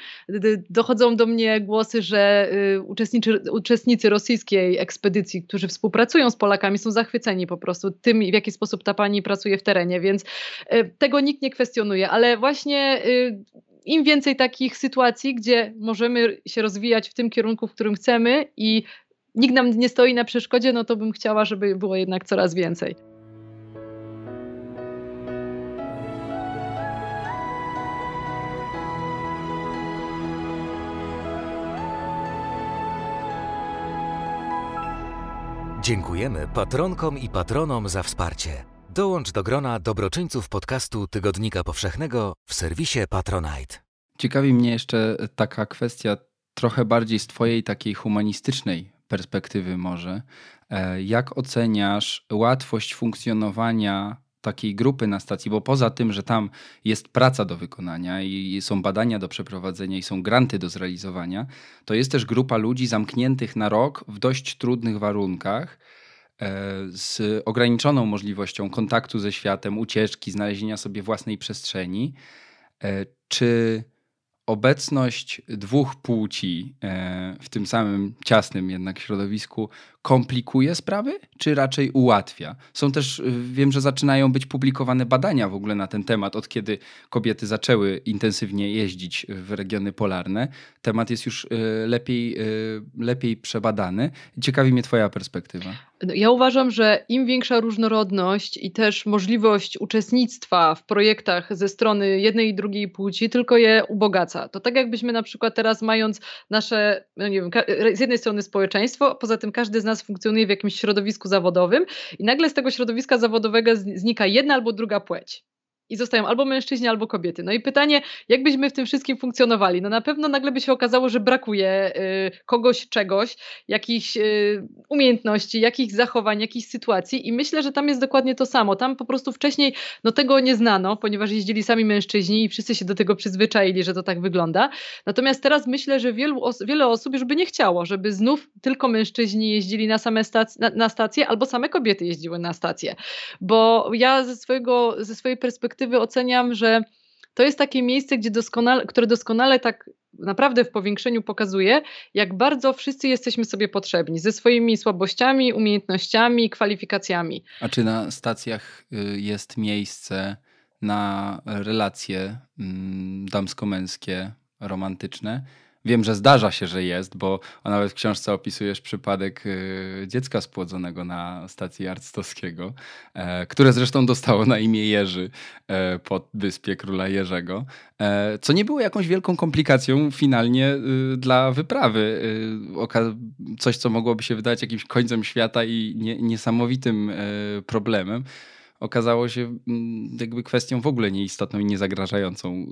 Dochodzą do mnie głosy, że y, uczestniczy, uczestnicy rosyjskiej ekspedycji, którzy współpracują z Polakami, są zachwyceni po prostu tym, w jaki sposób ta pani pracuje w terenie, więc y, tego nikt nie kwestionuje, ale właśnie y, im więcej takich sytuacji, gdzie możemy się rozwijać w tym kierunku, w którym chcemy i nikt nam nie stoi na przeszkodzie, no to bym chciała, żeby było jednak coraz więcej. Dziękujemy patronkom i patronom za wsparcie. Dołącz do grona dobroczyńców podcastu Tygodnika Powszechnego w serwisie Patronite. Ciekawi mnie jeszcze taka kwestia trochę bardziej z Twojej takiej humanistycznej perspektywy, może. E, jak oceniasz łatwość funkcjonowania takiej grupy na stacji, bo poza tym, że tam jest praca do wykonania i są badania do przeprowadzenia i są granty do zrealizowania, to jest też grupa ludzi zamkniętych na rok w dość trudnych warunkach z ograniczoną możliwością kontaktu ze światem, ucieczki, znalezienia sobie własnej przestrzeni. E, czy obecność dwóch płci e, w tym samym ciasnym jednak środowisku komplikuje sprawy, czy raczej ułatwia? Są też, y, wiem, że zaczynają być publikowane badania w ogóle na ten temat, od kiedy kobiety zaczęły intensywnie jeździć w regiony polarne. Temat jest już y, lepiej, y, lepiej przebadany. Ciekawi mnie Twoja perspektywa. Ja uważam, że im większa różnorodność i też możliwość uczestnictwa w projektach ze strony jednej i drugiej płci, tylko je ubogaca. To tak jakbyśmy na przykład teraz mając nasze, no nie wiem, z jednej strony społeczeństwo, poza tym każdy z nas nas funkcjonuje w jakimś środowisku zawodowym i nagle z tego środowiska zawodowego znika jedna albo druga płeć. I zostają albo mężczyźni, albo kobiety. No i pytanie, jak byśmy w tym wszystkim funkcjonowali? No na pewno nagle by się okazało, że brakuje y, kogoś, czegoś, jakichś y, umiejętności, jakichś zachowań, jakichś sytuacji i myślę, że tam jest dokładnie to samo. Tam po prostu wcześniej no tego nie znano, ponieważ jeździli sami mężczyźni i wszyscy się do tego przyzwyczaili, że to tak wygląda. Natomiast teraz myślę, że wielu os wiele osób już by nie chciało, żeby znów tylko mężczyźni jeździli na same stac na, na stacje albo same kobiety jeździły na stacje. Bo ja ze, swojego, ze swojej perspektywy oceniam, że to jest takie miejsce, gdzie doskonale, które doskonale tak naprawdę w powiększeniu pokazuje, jak bardzo wszyscy jesteśmy sobie potrzebni ze swoimi słabościami, umiejętnościami, kwalifikacjami. A czy na stacjach y, jest miejsce na relacje mm, damsko-męskie, romantyczne? Wiem, że zdarza się, że jest, bo nawet w książce opisujesz przypadek y, dziecka spłodzonego na stacji Arctowskiego, e, które zresztą dostało na imię Jerzy e, pod wyspie Króla Jerzego, e, co nie było jakąś wielką komplikacją finalnie y, dla wyprawy. Y, coś, co mogłoby się wydać jakimś końcem świata i niesamowitym problemem okazało się mm, jakby kwestią w ogóle nieistotną i niezagrażającą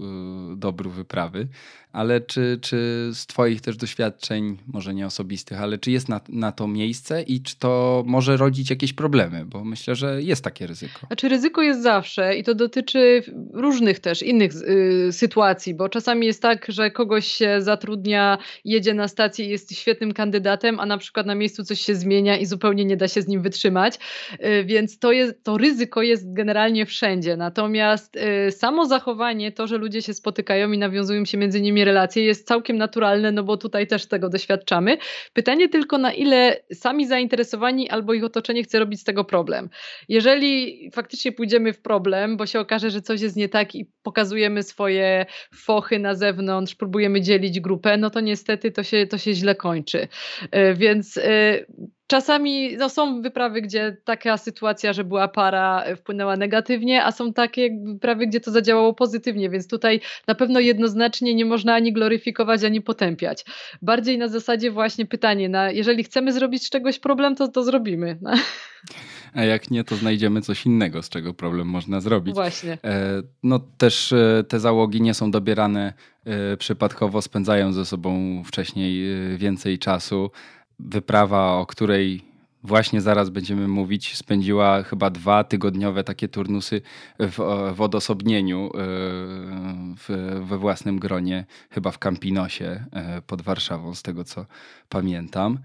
dobru wyprawy ale czy, czy z Twoich też doświadczeń, może nie osobistych, ale czy jest na, na to miejsce i czy to może rodzić jakieś problemy? Bo myślę, że jest takie ryzyko. Znaczy, ryzyko jest zawsze i to dotyczy różnych też innych y, sytuacji, bo czasami jest tak, że kogoś się zatrudnia, jedzie na stację i jest świetnym kandydatem, a na przykład na miejscu coś się zmienia i zupełnie nie da się z nim wytrzymać. Y, więc to, jest, to ryzyko jest generalnie wszędzie. Natomiast y, samo zachowanie, to, że ludzie się spotykają i nawiązują się między nimi relacje jest całkiem naturalne, no bo tutaj też tego doświadczamy. Pytanie tylko, na ile sami zainteresowani albo ich otoczenie chce robić z tego problem. Jeżeli faktycznie pójdziemy w problem, bo się okaże, że coś jest nie tak i pokazujemy swoje fochy na zewnątrz, próbujemy dzielić grupę, no to niestety to się, to się źle kończy. E, więc e, Czasami no, są wyprawy, gdzie taka sytuacja, że była para, e, wpłynęła negatywnie, a są takie wyprawy, gdzie to zadziałało pozytywnie, więc tutaj na pewno jednoznacznie nie można ani gloryfikować, ani potępiać. Bardziej na zasadzie właśnie pytanie, na, jeżeli chcemy zrobić z czegoś problem, to to zrobimy. No. A jak nie, to znajdziemy coś innego, z czego problem można zrobić. Właśnie. E, no też e, te załogi nie są dobierane przypadkowo, spędzają ze sobą wcześniej więcej czasu wyprawa, o której właśnie zaraz będziemy mówić, spędziła chyba dwa tygodniowe takie turnusy w, w odosobnieniu e, w, we własnym gronie, chyba w Campinosie e, pod Warszawą, z tego co pamiętam.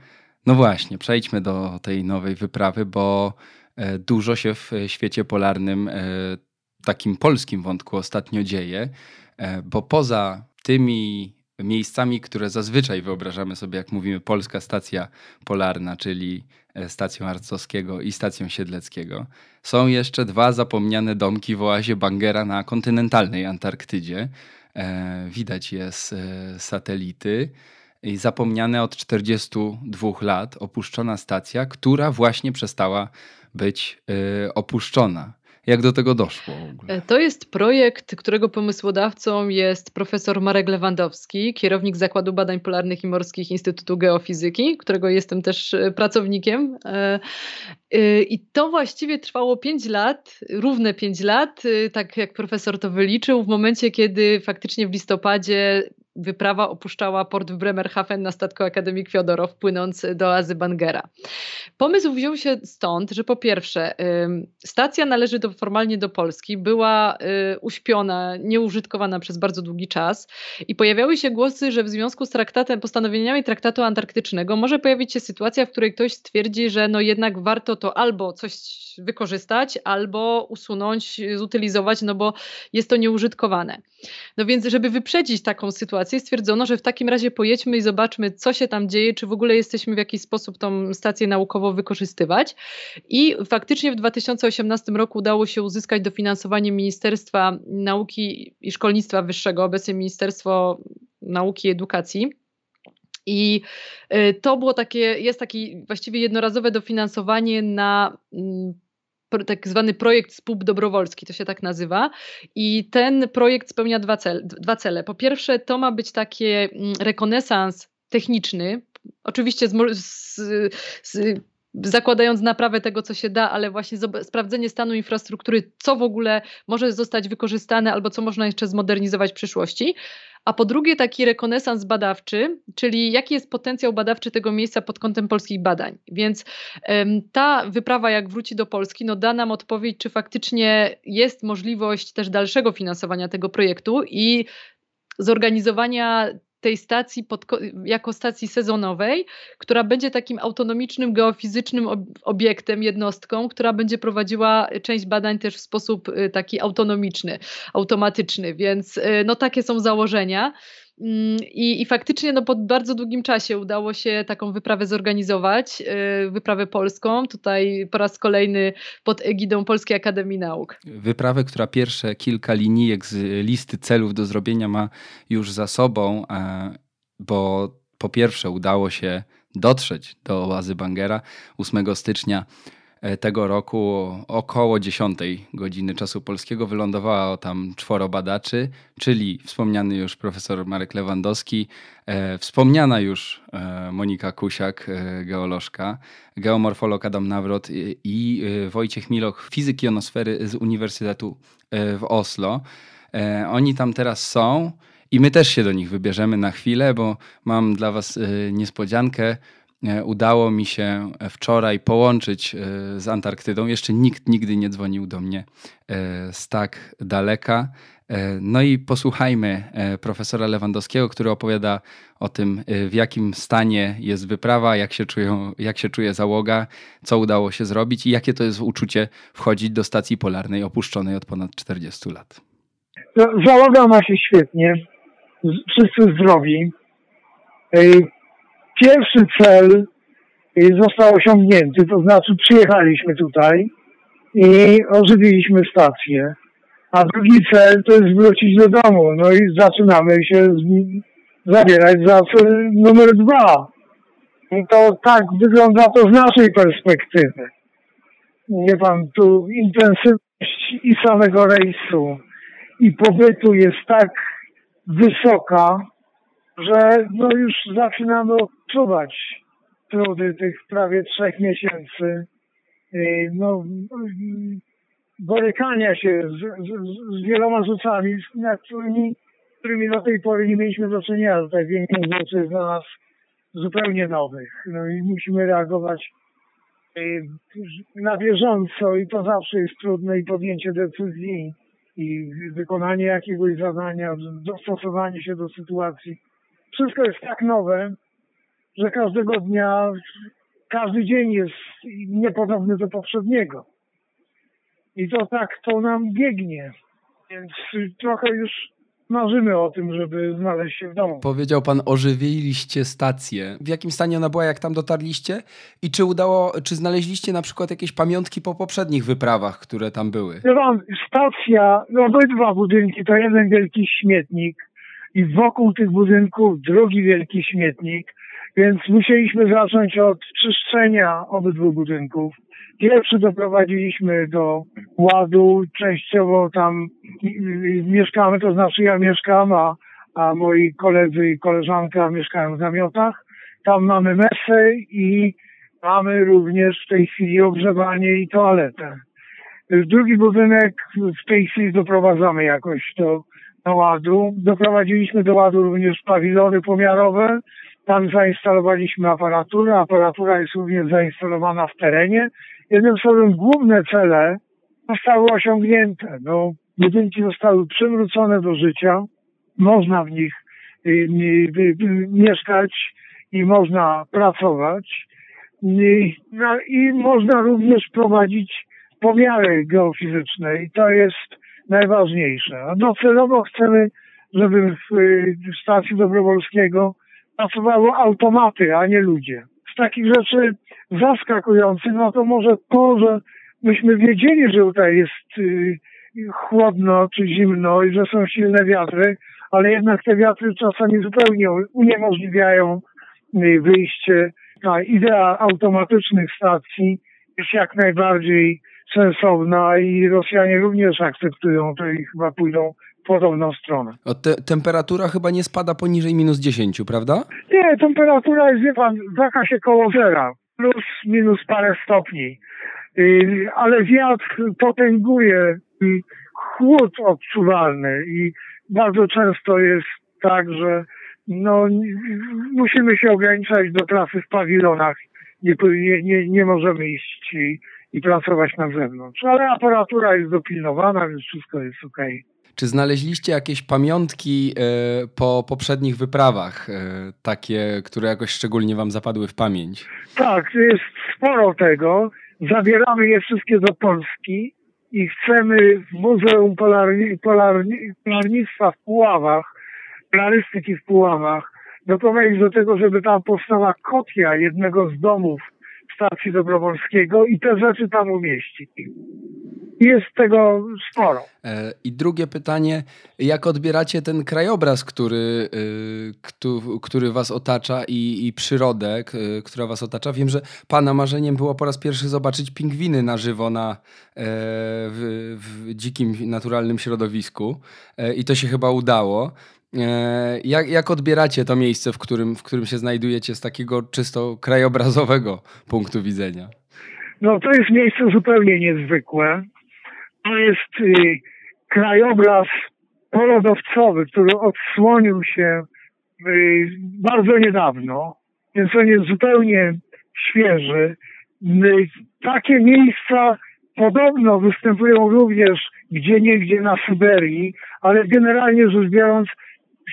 No właśnie, przejdźmy do tej nowej wyprawy, bo e, dużo się w świecie polarnym, takim polskim wątku ostatnio dzieje, bo poza tymi miejscami, które zazwyczaj wyobrażamy sobie, jak mówimy Polska Stacja Polarna, czyli e, stacją Arcowskiego i stacją Siedleckiego. Są jeszcze dwa zapomniane domki w oazie Bangera na kontynentalnej Antarktydzie. E, widać je z e, satelity. I zapomniane od 42 lat opuszczona stacja, która właśnie przestała być opuszczona. Jak do tego doszło? E, to jest projekt, którego pomysłodawcą jest profesor Marek Lewandowski, kierownik Zakładu Badań Polarnych i Morskich Instytutu Geofizyki, którego jestem też e, pracownikiem. E, I to właściwie trwało 5 lat, równe 5 lat, tak jak profesor to wyliczył, w momencie, kiedy faktycznie w listopadzie wyprawa opuszczała port w Bremerhaven na statku Akademik Fiodorow, płynąc do oazy Bangera. Pomysł wziął się stąd, że po pierwsze stacja należy do, formalnie do Polski, była y, uśpiona, nieużytkowana przez bardzo długi czas i pojawiały się głosy, że w związku z traktatem, postanowieniami traktatu antarktycznego może pojawić się sytuacja, w której ktoś stwierdzi, że no jednak warto to albo coś wykorzystać, albo usunąć, zutylizować, no bo jest to nieużytkowane. No więc, żeby wyprzedzić taką sytuację, stwierdzono, że w takim razie pojedźmy i zobaczmy, co się tam dzieje, czy w ogóle jesteśmy w jakiś sposób tą stację naukowo wykorzystywać. I faktycznie w 2018 roku udało się uzyskać dofinansowanie Ministerstwa Nauki i Szkolnictwa Wyższego, obecnie Ministerstwo Nauki i Edukacji. I y, to było takie, jest takie właściwie jednorazowe dofinansowanie na mm, tak zwany projekt SPUB Dobrowolski, to się tak nazywa. I ten projekt spełnia dwa, cel, dwa cele. Po pierwsze, to ma być taki mm, rekonesans techniczny, oczywiście z, z, z zakładając naprawę tego, co się da, ale właśnie sprawdzenie stanu infrastruktury, co w ogóle może zostać wykorzystane albo co można jeszcze zmodernizować w przyszłości. A po drugie, taki rekonesans badawczy, czyli jaki jest potencjał badawczy tego miejsca pod kątem polskich badań. Więc ta wyprawa, jak wróci do Polski, no da nam odpowiedź, czy faktycznie jest możliwość też dalszego finansowania tego projektu i zorganizowania tej stacji pod, jako stacji sezonowej, która będzie takim autonomicznym, geofizycznym obiektem, jednostką, która będzie prowadziła część badań też w sposób y, taki autonomiczny, automatyczny. Więc y, no takie są założenia. Mm, I, I faktycznie no, po bardzo długim czasie udało się taką wyprawę zorganizować, yy, wyprawę polską, tutaj po raz kolejny pod egidą Polskiej Akademii Nauk. Wyprawę, która pierwsze kilka linijek z listy celów do zrobienia ma już za sobą, e, bo po pierwsze udało się dotrzeć do oazy Bangera 8 stycznia tego roku około 10 godziny czasu polskiego wylądowało tam czworo badaczy, czyli wspomniany już profesor Marek Lewandowski, e, wspomniana już e, Monika Kusiak, e, geolożka, geomorfolog Adam Nawrot i, i e, Wojciech Miloch, fizyk jonosfery z Uniwersytetu e, w Oslo. Oni tam teraz są. I my też się do nich wybierzemy na chwilę, bo mam dla Was niespodziankę. E, udało mi się wczoraj połączyć e, z Antarktydą. Jeszcze nikt nigdy nie dzwonił do mnie e, z tak daleka. No i posłuchajmy profesora Lewandowskiego, który opowiada o tym, w jakim stanie jest wyprawa, jak się, czują, jak się czuje załoga, co udało się zrobić i jakie to jest uczucie wchodzić do stacji polarnej opuszczonej od ponad 40 lat. Załoga ma się świetnie, wszyscy zdrowi pierwszy cel został osiągnięty, to znaczy przyjechaliśmy tutaj i ożywiliśmy stację. A drugi cel to jest wrócić do domu. No i zaczynamy się zabierać za cel numer dwa. I to tak wygląda to z naszej perspektywy. Nie pan, tu intensywność i samego rejsu i pobytu jest tak wysoka, że no już zaczynamy odczuwać trudy tych prawie trzech miesięcy. No, borykania się z, z, z wieloma rzeczami, nad którymi, którymi do tej pory nie mieliśmy do czynienia. Tutaj większość rzeczy jest dla nas zupełnie nowych. No i musimy reagować na bieżąco i to zawsze jest trudne i podjęcie decyzji i wykonanie jakiegoś zadania, dostosowanie się do sytuacji wszystko jest tak nowe, że każdego dnia, każdy dzień jest niepodobny do poprzedniego. I to tak to nam biegnie. Więc trochę już marzymy o tym, żeby znaleźć się w domu. Powiedział pan, ożywiliście stację. W jakim stanie ona była, jak tam dotarliście? I czy udało, czy znaleźliście na przykład jakieś pamiątki po poprzednich wyprawach, które tam były? No, stacja, no obydwa budynki to jeden wielki śmietnik i wokół tych budynków drugi wielki śmietnik, więc musieliśmy zacząć od czyszczenia obydwu budynków. Pierwszy doprowadziliśmy do ładu, częściowo tam mieszkamy, to znaczy ja mieszkam, a, a moi koledzy i koleżanka mieszkają w namiotach. Tam mamy mesę i mamy również w tej chwili ogrzewanie i toaletę. Drugi budynek w tej chwili doprowadzamy jakoś do ładu. Doprowadziliśmy do ładu również pawilony pomiarowe. Tam zainstalowaliśmy aparaturę. Aparatura jest również zainstalowana w terenie. Jednym słowem, główne cele zostały osiągnięte. No, budynki zostały przywrócone do życia. Można w nich y, y, y, mieszkać i można pracować. No, I można również prowadzić pomiary geofizyczne i to jest najważniejsze. A docelowo chcemy, żeby w stacji Dobrowolskiego pracowały automaty, a nie ludzie. Z takich rzeczy zaskakujących, no to może to, że myśmy wiedzieli, że tutaj jest y, chłodno czy zimno i że są silne wiatry, ale jednak te wiatry czasami zupełnie uniemożliwiają y, wyjście. Ta idea automatycznych stacji jest jak najbardziej sensowna i Rosjanie również akceptują to i chyba pójdą w podobną stronę. O te, temperatura chyba nie spada poniżej minus 10, prawda? Nie, temperatura jest, wie pan, waka się koło zera. plus minus parę stopni. Y, ale wiatr potęguje chłód odczuwalny i bardzo często jest tak, że no, musimy się ograniczać do pracy w pawilonach. Nie, nie, nie możemy iść i, pracować na zewnątrz. Ale aparatura jest dopilnowana, więc wszystko jest ok. Czy znaleźliście jakieś pamiątki e, po poprzednich wyprawach, e, takie, które jakoś szczególnie wam zapadły w pamięć? Tak, jest sporo tego. Zabieramy je wszystkie do Polski i chcemy w Muzeum Polarni, Polarni, Polarnictwa w Puławach, plarystyki w Puławach, doprowadzić do tego, żeby tam powstała kopia jednego z domów stacji Dobrowolskiego i te rzeczy tam umieścić. Jest tego sporo. E, I drugie pytanie, jak odbieracie ten krajobraz, który, y, który was otacza i, i przyrodę, która was otacza? Wiem, że pana marzeniem było po raz pierwszy zobaczyć pingwiny na żywo na, e, w, w dzikim, naturalnym środowisku e, i to się chyba udało. Jak, jak odbieracie to miejsce, w którym, w którym się znajdujecie z takiego czysto krajobrazowego punktu widzenia? No to jest miejsce zupełnie niezwykłe to jest y, krajobraz polodowcowy, który odsłonił się y, bardzo niedawno, więc on jest zupełnie świeży. Y, takie miejsca podobno występują również gdzie niegdzie na Syberii, ale generalnie rzecz biorąc,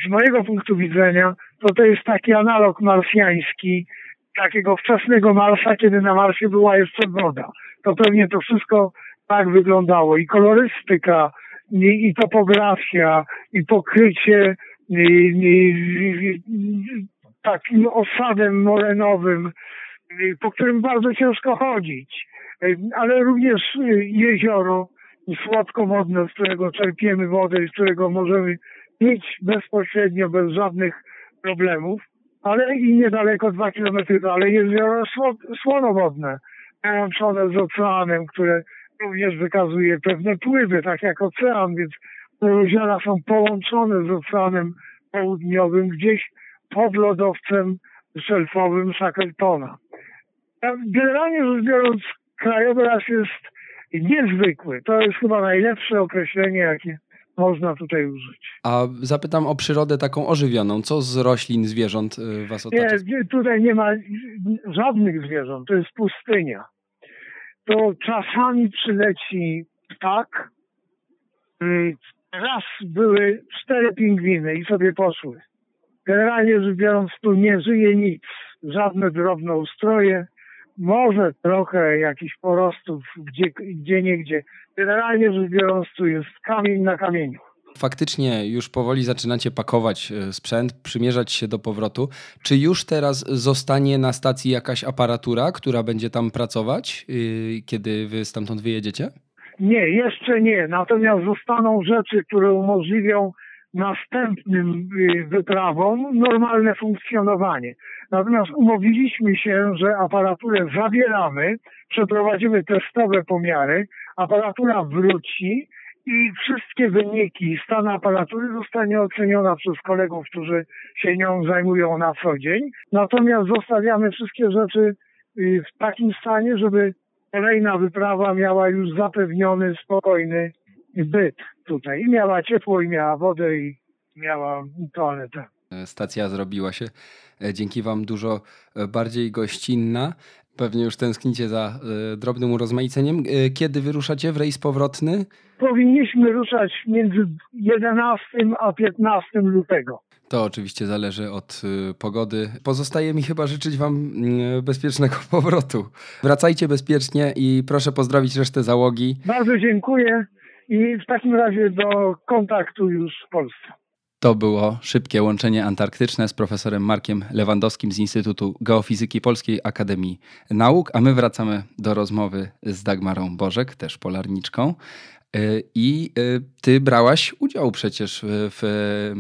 z mojego punktu widzenia, to to jest taki analog marsjański, takiego wczesnego Marsa, kiedy na Marsie była jeszcze woda. To pewnie to wszystko tak wyglądało i kolorystyka, i, i topografia, i pokrycie i, i, takim osadem morenowym, po którym bardzo ciężko chodzić, ale również jezioro słodkowodne, z którego czerpiemy wodę i z którego możemy pić bezpośrednio, bez żadnych problemów, ale i niedaleko dwa kilometry dalej jezioro słonowodne, połączone z oceanem, które również wykazuje pewne pływy, tak jak ocean, więc te jeziora są połączone z oceanem południowym gdzieś pod lodowcem szelfowym Shackletona. Generalnie rzecz biorąc, krajobraz jest niezwykły. To jest chyba najlepsze określenie, jakie można tutaj użyć. A zapytam o przyrodę taką ożywioną. Co z roślin, zwierząt y, was otacza? Nie, tutaj nie ma żadnych zwierząt. To jest pustynia to czasami przyleci ptak. Y, raz były cztery pingwiny i sobie poszły. Generalnie rzecz biorąc, tu nie żyje nic. Żadne drobne ustroje, może trochę jakichś porostów gdzie, gdzie niegdzie. Generalnie rzecz biorąc, tu jest kamień na kamieniu. Faktycznie już powoli zaczynacie pakować e, sprzęt, przymierzać się do powrotu. Czy już teraz zostanie na stacji jakaś aparatura, która będzie tam pracować, yy, kiedy wy stamtąd wyjedziecie? Nie, jeszcze nie. Natomiast zostaną rzeczy, które umożliwią następnym y, wyprawom normalne funkcjonowanie. Natomiast umówiliśmy się, że aparaturę zabieramy, przeprowadzimy testowe pomiary, aparatura wróci, i wszystkie wyniki stanu aparatury zostanie oceniona przez kolegów, którzy się nią zajmują na co dzień. Natomiast zostawiamy wszystkie rzeczy y, w takim stanie, żeby kolejna wyprawa miała już zapewniony, spokojny byt tutaj. I miała ciepło, i miała wodę, i miała toaletę. Stacja zrobiła się e, dzięki Wam dużo e, bardziej gościnna. Pewnie już tęsknicie za y, drobnym urozmaiceniem. Kiedy wyruszacie w rejs powrotny? Powinniśmy ruszać między 11 a 15 lutego. To oczywiście zależy od pogody. Pozostaje mi chyba życzyć Wam bezpiecznego powrotu. Wracajcie bezpiecznie i proszę pozdrowić resztę załogi. Bardzo dziękuję i w takim razie do kontaktu już w Polsce. To było szybkie łączenie antarktyczne z profesorem Markiem Lewandowskim z Instytutu Geofizyki Polskiej Akademii Nauk, a my wracamy do rozmowy z Dagmarą Bożek, też polarniczką. Y, I y, ty brałaś udział przecież w, w,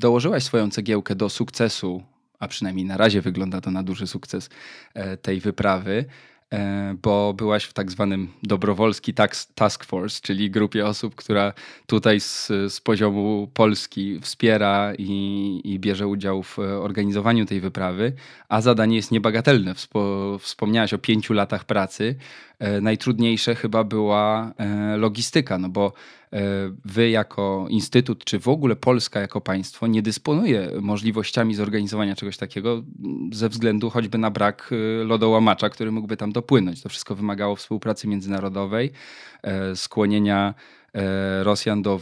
dołożyłaś swoją cegiełkę do sukcesu, a przynajmniej na razie wygląda to na duży sukces e, tej wyprawy. E, bo byłaś w tak zwanym dobrowolski task force, czyli grupie osób, która tutaj z, z poziomu Polski wspiera i, i, bierze udział w organizowaniu tej wyprawy, a zadanie jest niebagatelne. Wspo, wspomniałaś o pięciu latach pracy. E, najtrudniejsze chyba była e, logistyka, no bo wy jako instytut, czy w ogóle Polska jako państwo nie dysponuje możliwościami zorganizowania czegoś takiego ze względu choćby na brak lodołamacza, który mógłby tam dopłynąć. To wszystko wymagało współpracy międzynarodowej, e, skłonienia e, Rosjan do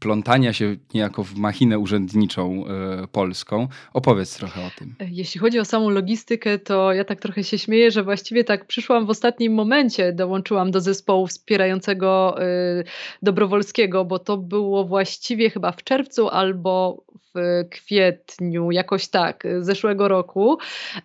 plątania się niejako w machinę urzędniczą e, polską. Opowiedz trochę o tym. Jeśli chodzi o samą logistykę, to ja tak trochę się śmieję, że właściwie tak przyszłam w ostatnim momencie, dołączyłam do zespołu wspierającego Dobrowolskiego, bo to było właściwie chyba w czerwcu albo w kwietniu, jakoś tak, zeszłego roku.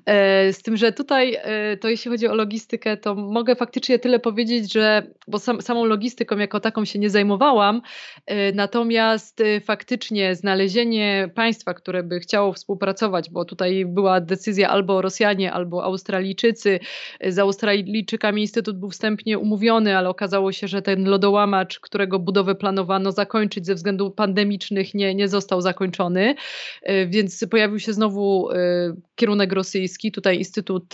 E, z tym, że tutaj e, to jeśli chodzi o logistykę, to mogę faktycznie tyle powiedzieć, że bo sam, samą logistyką jako taką się nie zajmowałam, e, natomiast faktycznie znalezienie państwa, które by chciało współpracować, bo tutaj była decyzja albo Rosjanie, albo Australijczycy. Z Australijczykami Instytut był wstępnie umówiony, ale okazało się, że ten lodołamacz, którego budowę planowano zakończyć ze względów pandemicznych, nie, nie został zakończony. E, więc pojawił się znowu kierunek rosyjski, tutaj Instytut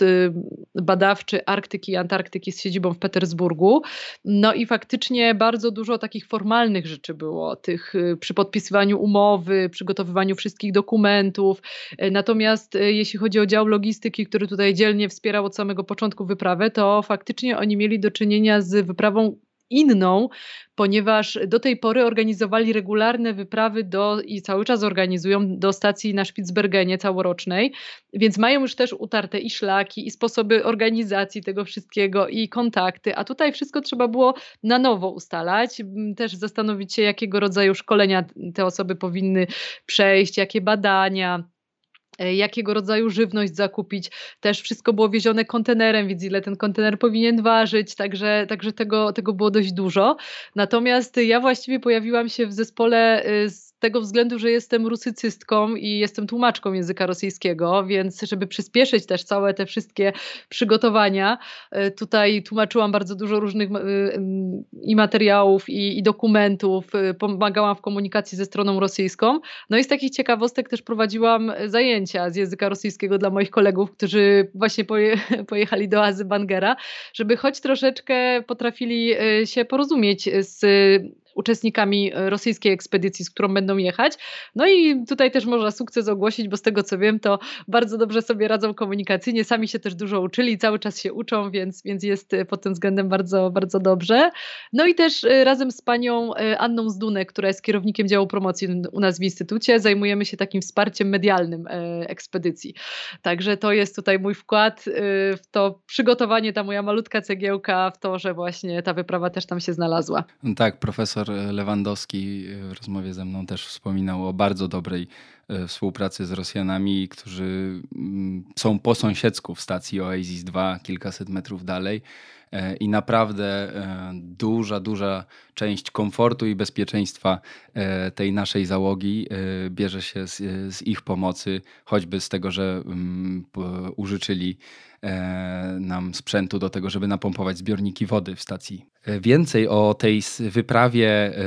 Badawczy Arktyki i Antarktyki z siedzibą w Petersburgu. No i faktycznie bardzo dużo takich formalnych rzeczy było, tych przy podpisywaniu umowy, przygotowywaniu wszystkich dokumentów. Natomiast jeśli chodzi o dział logistyki, który tutaj dzielnie wspierał od samego początku wyprawę, to faktycznie oni mieli do czynienia z wyprawą inną, ponieważ do tej pory organizowali regularne wyprawy do i cały czas organizują do stacji na Spitsbergenie całorocznej, więc mają już też utarte i szlaki, i sposoby organizacji tego wszystkiego, i kontakty, a tutaj wszystko trzeba było na nowo ustalać, też zastanowić się, jakiego rodzaju szkolenia te osoby powinny przejść, jakie badania jakiego rodzaju żywność zakupić. Też wszystko było wiezione kontenerem, więc ile ten kontener powinien ważyć, także, także tego, tego było dość dużo. Natomiast ja właściwie pojawiłam się w zespole y, z tego względu, że jestem rusycystką i jestem tłumaczką języka rosyjskiego, więc żeby przyspieszyć też całe te wszystkie przygotowania, e, tutaj tłumaczyłam bardzo dużo różnych e, i materiałów, i, i dokumentów, e, pomagałam w komunikacji ze stroną rosyjską. No i z takich ciekawostek też prowadziłam zajęcia z języka rosyjskiego dla moich kolegów, którzy właśnie poje, pojechali do Azy Bangera, żeby choć troszeczkę potrafili się porozumieć z uczestnikami e, rosyjskiej ekspedycji, z którą będą jechać. No i tutaj też można sukces ogłosić, bo z tego co wiem, to bardzo dobrze sobie radzą komunikacyjnie, sami się też dużo uczyli, cały czas się uczą, więc, więc jest e, pod tym względem bardzo, bardzo dobrze. No i też e, razem z panią Anną Zdunek, która jest kierownikiem działu promocji u nas w Instytucie, zajmujemy się takim wsparciem medialnym ekspedycji. Także to jest tutaj mój wkład w to przygotowanie, ta moja malutka cegiełka w to, że właśnie ta wyprawa też tam się znalazła. Tak, profesor profesor Lewandowski w rozmowie ze mną też wspominał o bardzo dobrej e, współpracy z Rosjanami, którzy mm, są po sąsiedzku w stacji Oasis 2, kilkaset metrów dalej. E, I naprawdę e, duża, duża część komfortu i bezpieczeństwa tej naszej załogi bierze się z, z ich pomocy, choćby z tego, że mm, użyczyli E, nam sprzętu do tego, żeby napompować zbiorniki wody w stacji. E, więcej o tej wyprawie e,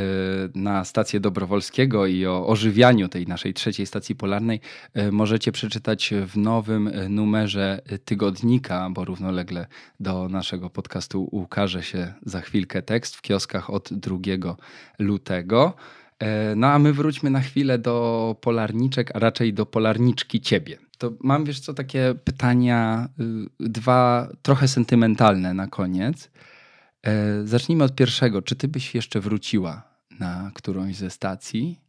na stację Dobrowolskiego i o ożywianiu tej naszej trzeciej stacji polarnej możecie przeczytać w nowym numerze tygodnika, bo równolegle do naszego podcastu ukaże się za chwilkę tekst w kioskach od 2 lutego. No a my wróćmy na chwilę do polarniczek, a raczej do polarniczki ciebie. To mam, wiesz co, takie pytania, y, dwa trochę sentymentalne na koniec. E, zacznijmy od pierwszego. Czy ty byś jeszcze wróciła na którąś ze stacji?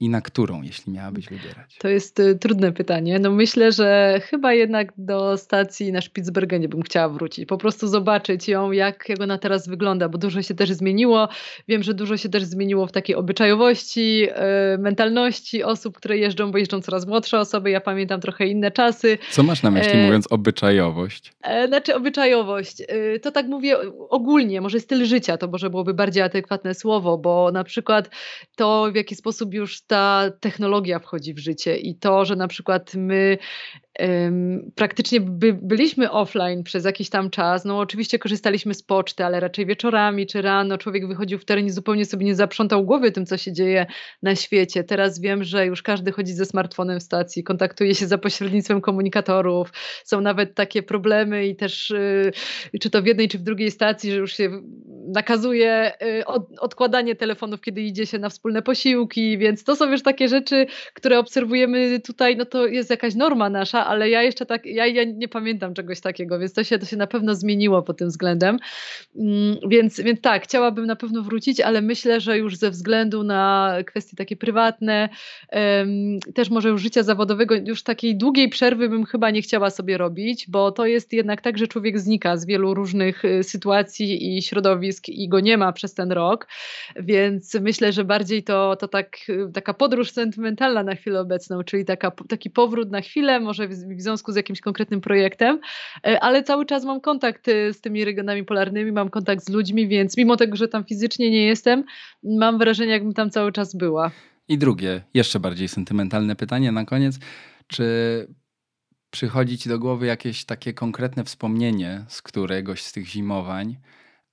I na którą, jeśli miałabyś wybierać? To jest y, trudne pytanie. No myślę, że chyba jednak do stacji na Spitsbergenie bym chciała wrócić. Po prostu zobaczyć ją, jak, jak ona teraz wygląda, bo dużo się też zmieniło. Wiem, że dużo się też zmieniło w takiej obyczajowości, y, mentalności osób, które jeżdżą, bo jeżdżą coraz młodsze osoby. Ja pamiętam trochę inne czasy. Co masz na myśli e, mówiąc obyczajowość? E, znaczy obyczajowość. E, to tak mówię ogólnie, może styl życia, to może byłoby bardziej adekwatne słowo, bo na przykład to, w jaki sposób już ta technologia wchodzi w życie i to, że na przykład my praktycznie by, byliśmy offline przez jakiś tam czas. No oczywiście korzystaliśmy z poczty, ale raczej wieczorami czy rano człowiek wychodził w teren i zupełnie sobie nie zaprzątał głowy tym, co się dzieje na świecie. Teraz wiem, że już każdy chodzi ze smartfonem w stacji, kontaktuje się za pośrednictwem komunikatorów. Są nawet takie problemy i też y, czy to w jednej, czy w drugiej stacji, że już się nakazuje y, od, odkładanie telefonów, kiedy idzie się na wspólne posiłki, więc to są już takie rzeczy, które obserwujemy tutaj, no to jest jakaś norma nasza, ale ja jeszcze tak, ja, ja nie pamiętam czegoś takiego, więc to się, to się na pewno zmieniło pod tym względem. Mm, więc, więc tak, chciałabym na pewno wrócić, ale myślę, że już ze względu na kwestie takie prywatne, też może już życia zawodowego, już takiej długiej przerwy bym chyba nie chciała sobie robić, bo to jest jednak tak, że człowiek znika z wielu różnych y, sytuacji i środowisk i go nie ma przez ten rok, więc myślę, że bardziej to, to tak, y, taka podróż sentymentalna na chwilę obecną, czyli taka, taki powrót na chwilę, może w, związku z jakimś konkretnym projektem, e, ale cały czas mam kontakt y, z tymi regionami polarnymi, mam kontakt z ludźmi, więc mimo tego, że tam fizycznie nie jestem, mam wrażenie, jakbym tam cały czas była. I drugie, jeszcze bardziej sentymentalne pytanie na koniec. Czy przychodzi ci do głowy jakieś takie konkretne wspomnienie z któregoś z tych zimowań,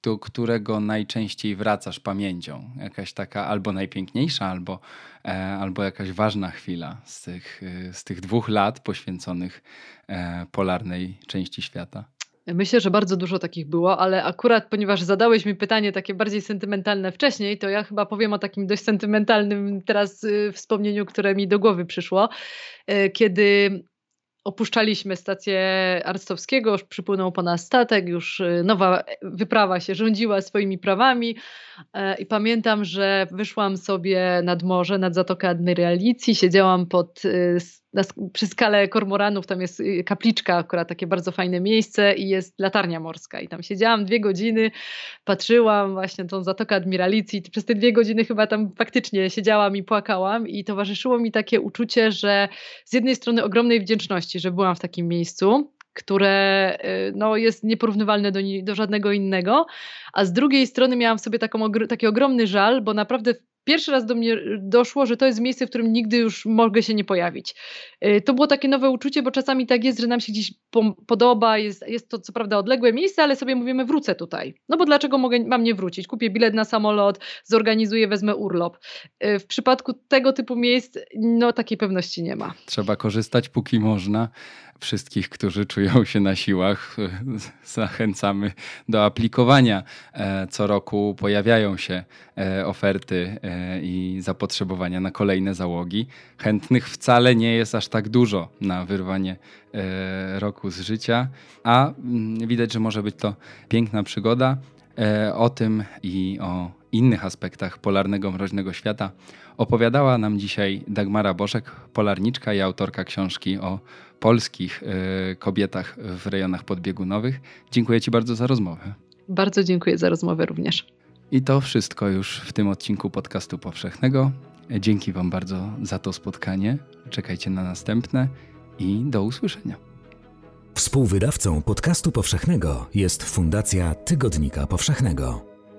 do którego najczęściej wracasz pamięcią? Jakaś taka albo najpiękniejsza, albo, e, albo jakaś ważna chwila z tych, e, z tych dwóch lat poświęconych e, polarnej części świata? Myślę, że bardzo dużo takich było, ale akurat ponieważ zadałeś mi pytanie takie bardziej sentymentalne wcześniej, to ja chyba powiem o takim dość sentymentalnym teraz y, wspomnieniu, które mi do głowy przyszło. Y, kiedy opuszczaliśmy stację Arstowskiego, już przypłynął po nas statek, już y, nowa wyprawa się rządziła swoimi prawami. E, i pamiętam, że wyszłam sobie nad morze, nad Zatokę Admiralicji, siedziałam pod na, przy skale kormoranów tam jest y, kapliczka, akurat takie bardzo fajne miejsce i jest latarnia morska. I tam siedziałam dwie godziny, patrzyłam właśnie tą Zatokę Admiralicji. Przez te dwie godziny chyba tam faktycznie siedziałam i płakałam i towarzyszyło mi takie uczucie, że z jednej strony ogromnej wdzięczności, że byłam w takim miejscu, które y, no, jest nieporównywalne do, do żadnego innego, a z drugiej strony miałam w sobie taką, taki ogromny żal, bo naprawdę pierwszy raz do mnie doszło, że to jest miejsce, w którym nigdy już mogę się nie pojawić. Y, to było takie nowe uczucie, bo czasami tak jest, że nam się gdzieś podoba, jest, jest to co prawda odległe miejsce, ale sobie mówimy wrócę tutaj. No bo dlaczego mogę, mam nie wrócić? Kupię bilet na samolot, zorganizuję, wezmę urlop. Y, w przypadku tego typu miejsc no takiej pewności nie ma. Trzeba korzystać póki można wszystkich, którzy czują się na siłach, zachęcamy do aplikowania. E, co roku pojawiają się e, oferty e, i zapotrzebowania na kolejne załogi. Chętnych wcale nie jest aż tak dużo na wyrwanie roku z życia, a mm, widać, że może być to piękna przygoda. O tym i o innych aspektach polarnego mroźnego świata opowiadała nam dzisiaj Dagmara Boszek, polarniczka i autorka książki o polskich e, kobietach w rejonach podbiegunowych. Dziękuję Ci bardzo za rozmowę. Bardzo dziękuję za rozmowę również. I to wszystko już w tym odcinku podcastu powszechnego. Dzięki Wam bardzo za to spotkanie. Czekajcie na następne i do usłyszenia. Współwydawcą podcastu powszechnego jest Fundacja Tygodnika Powszechnego.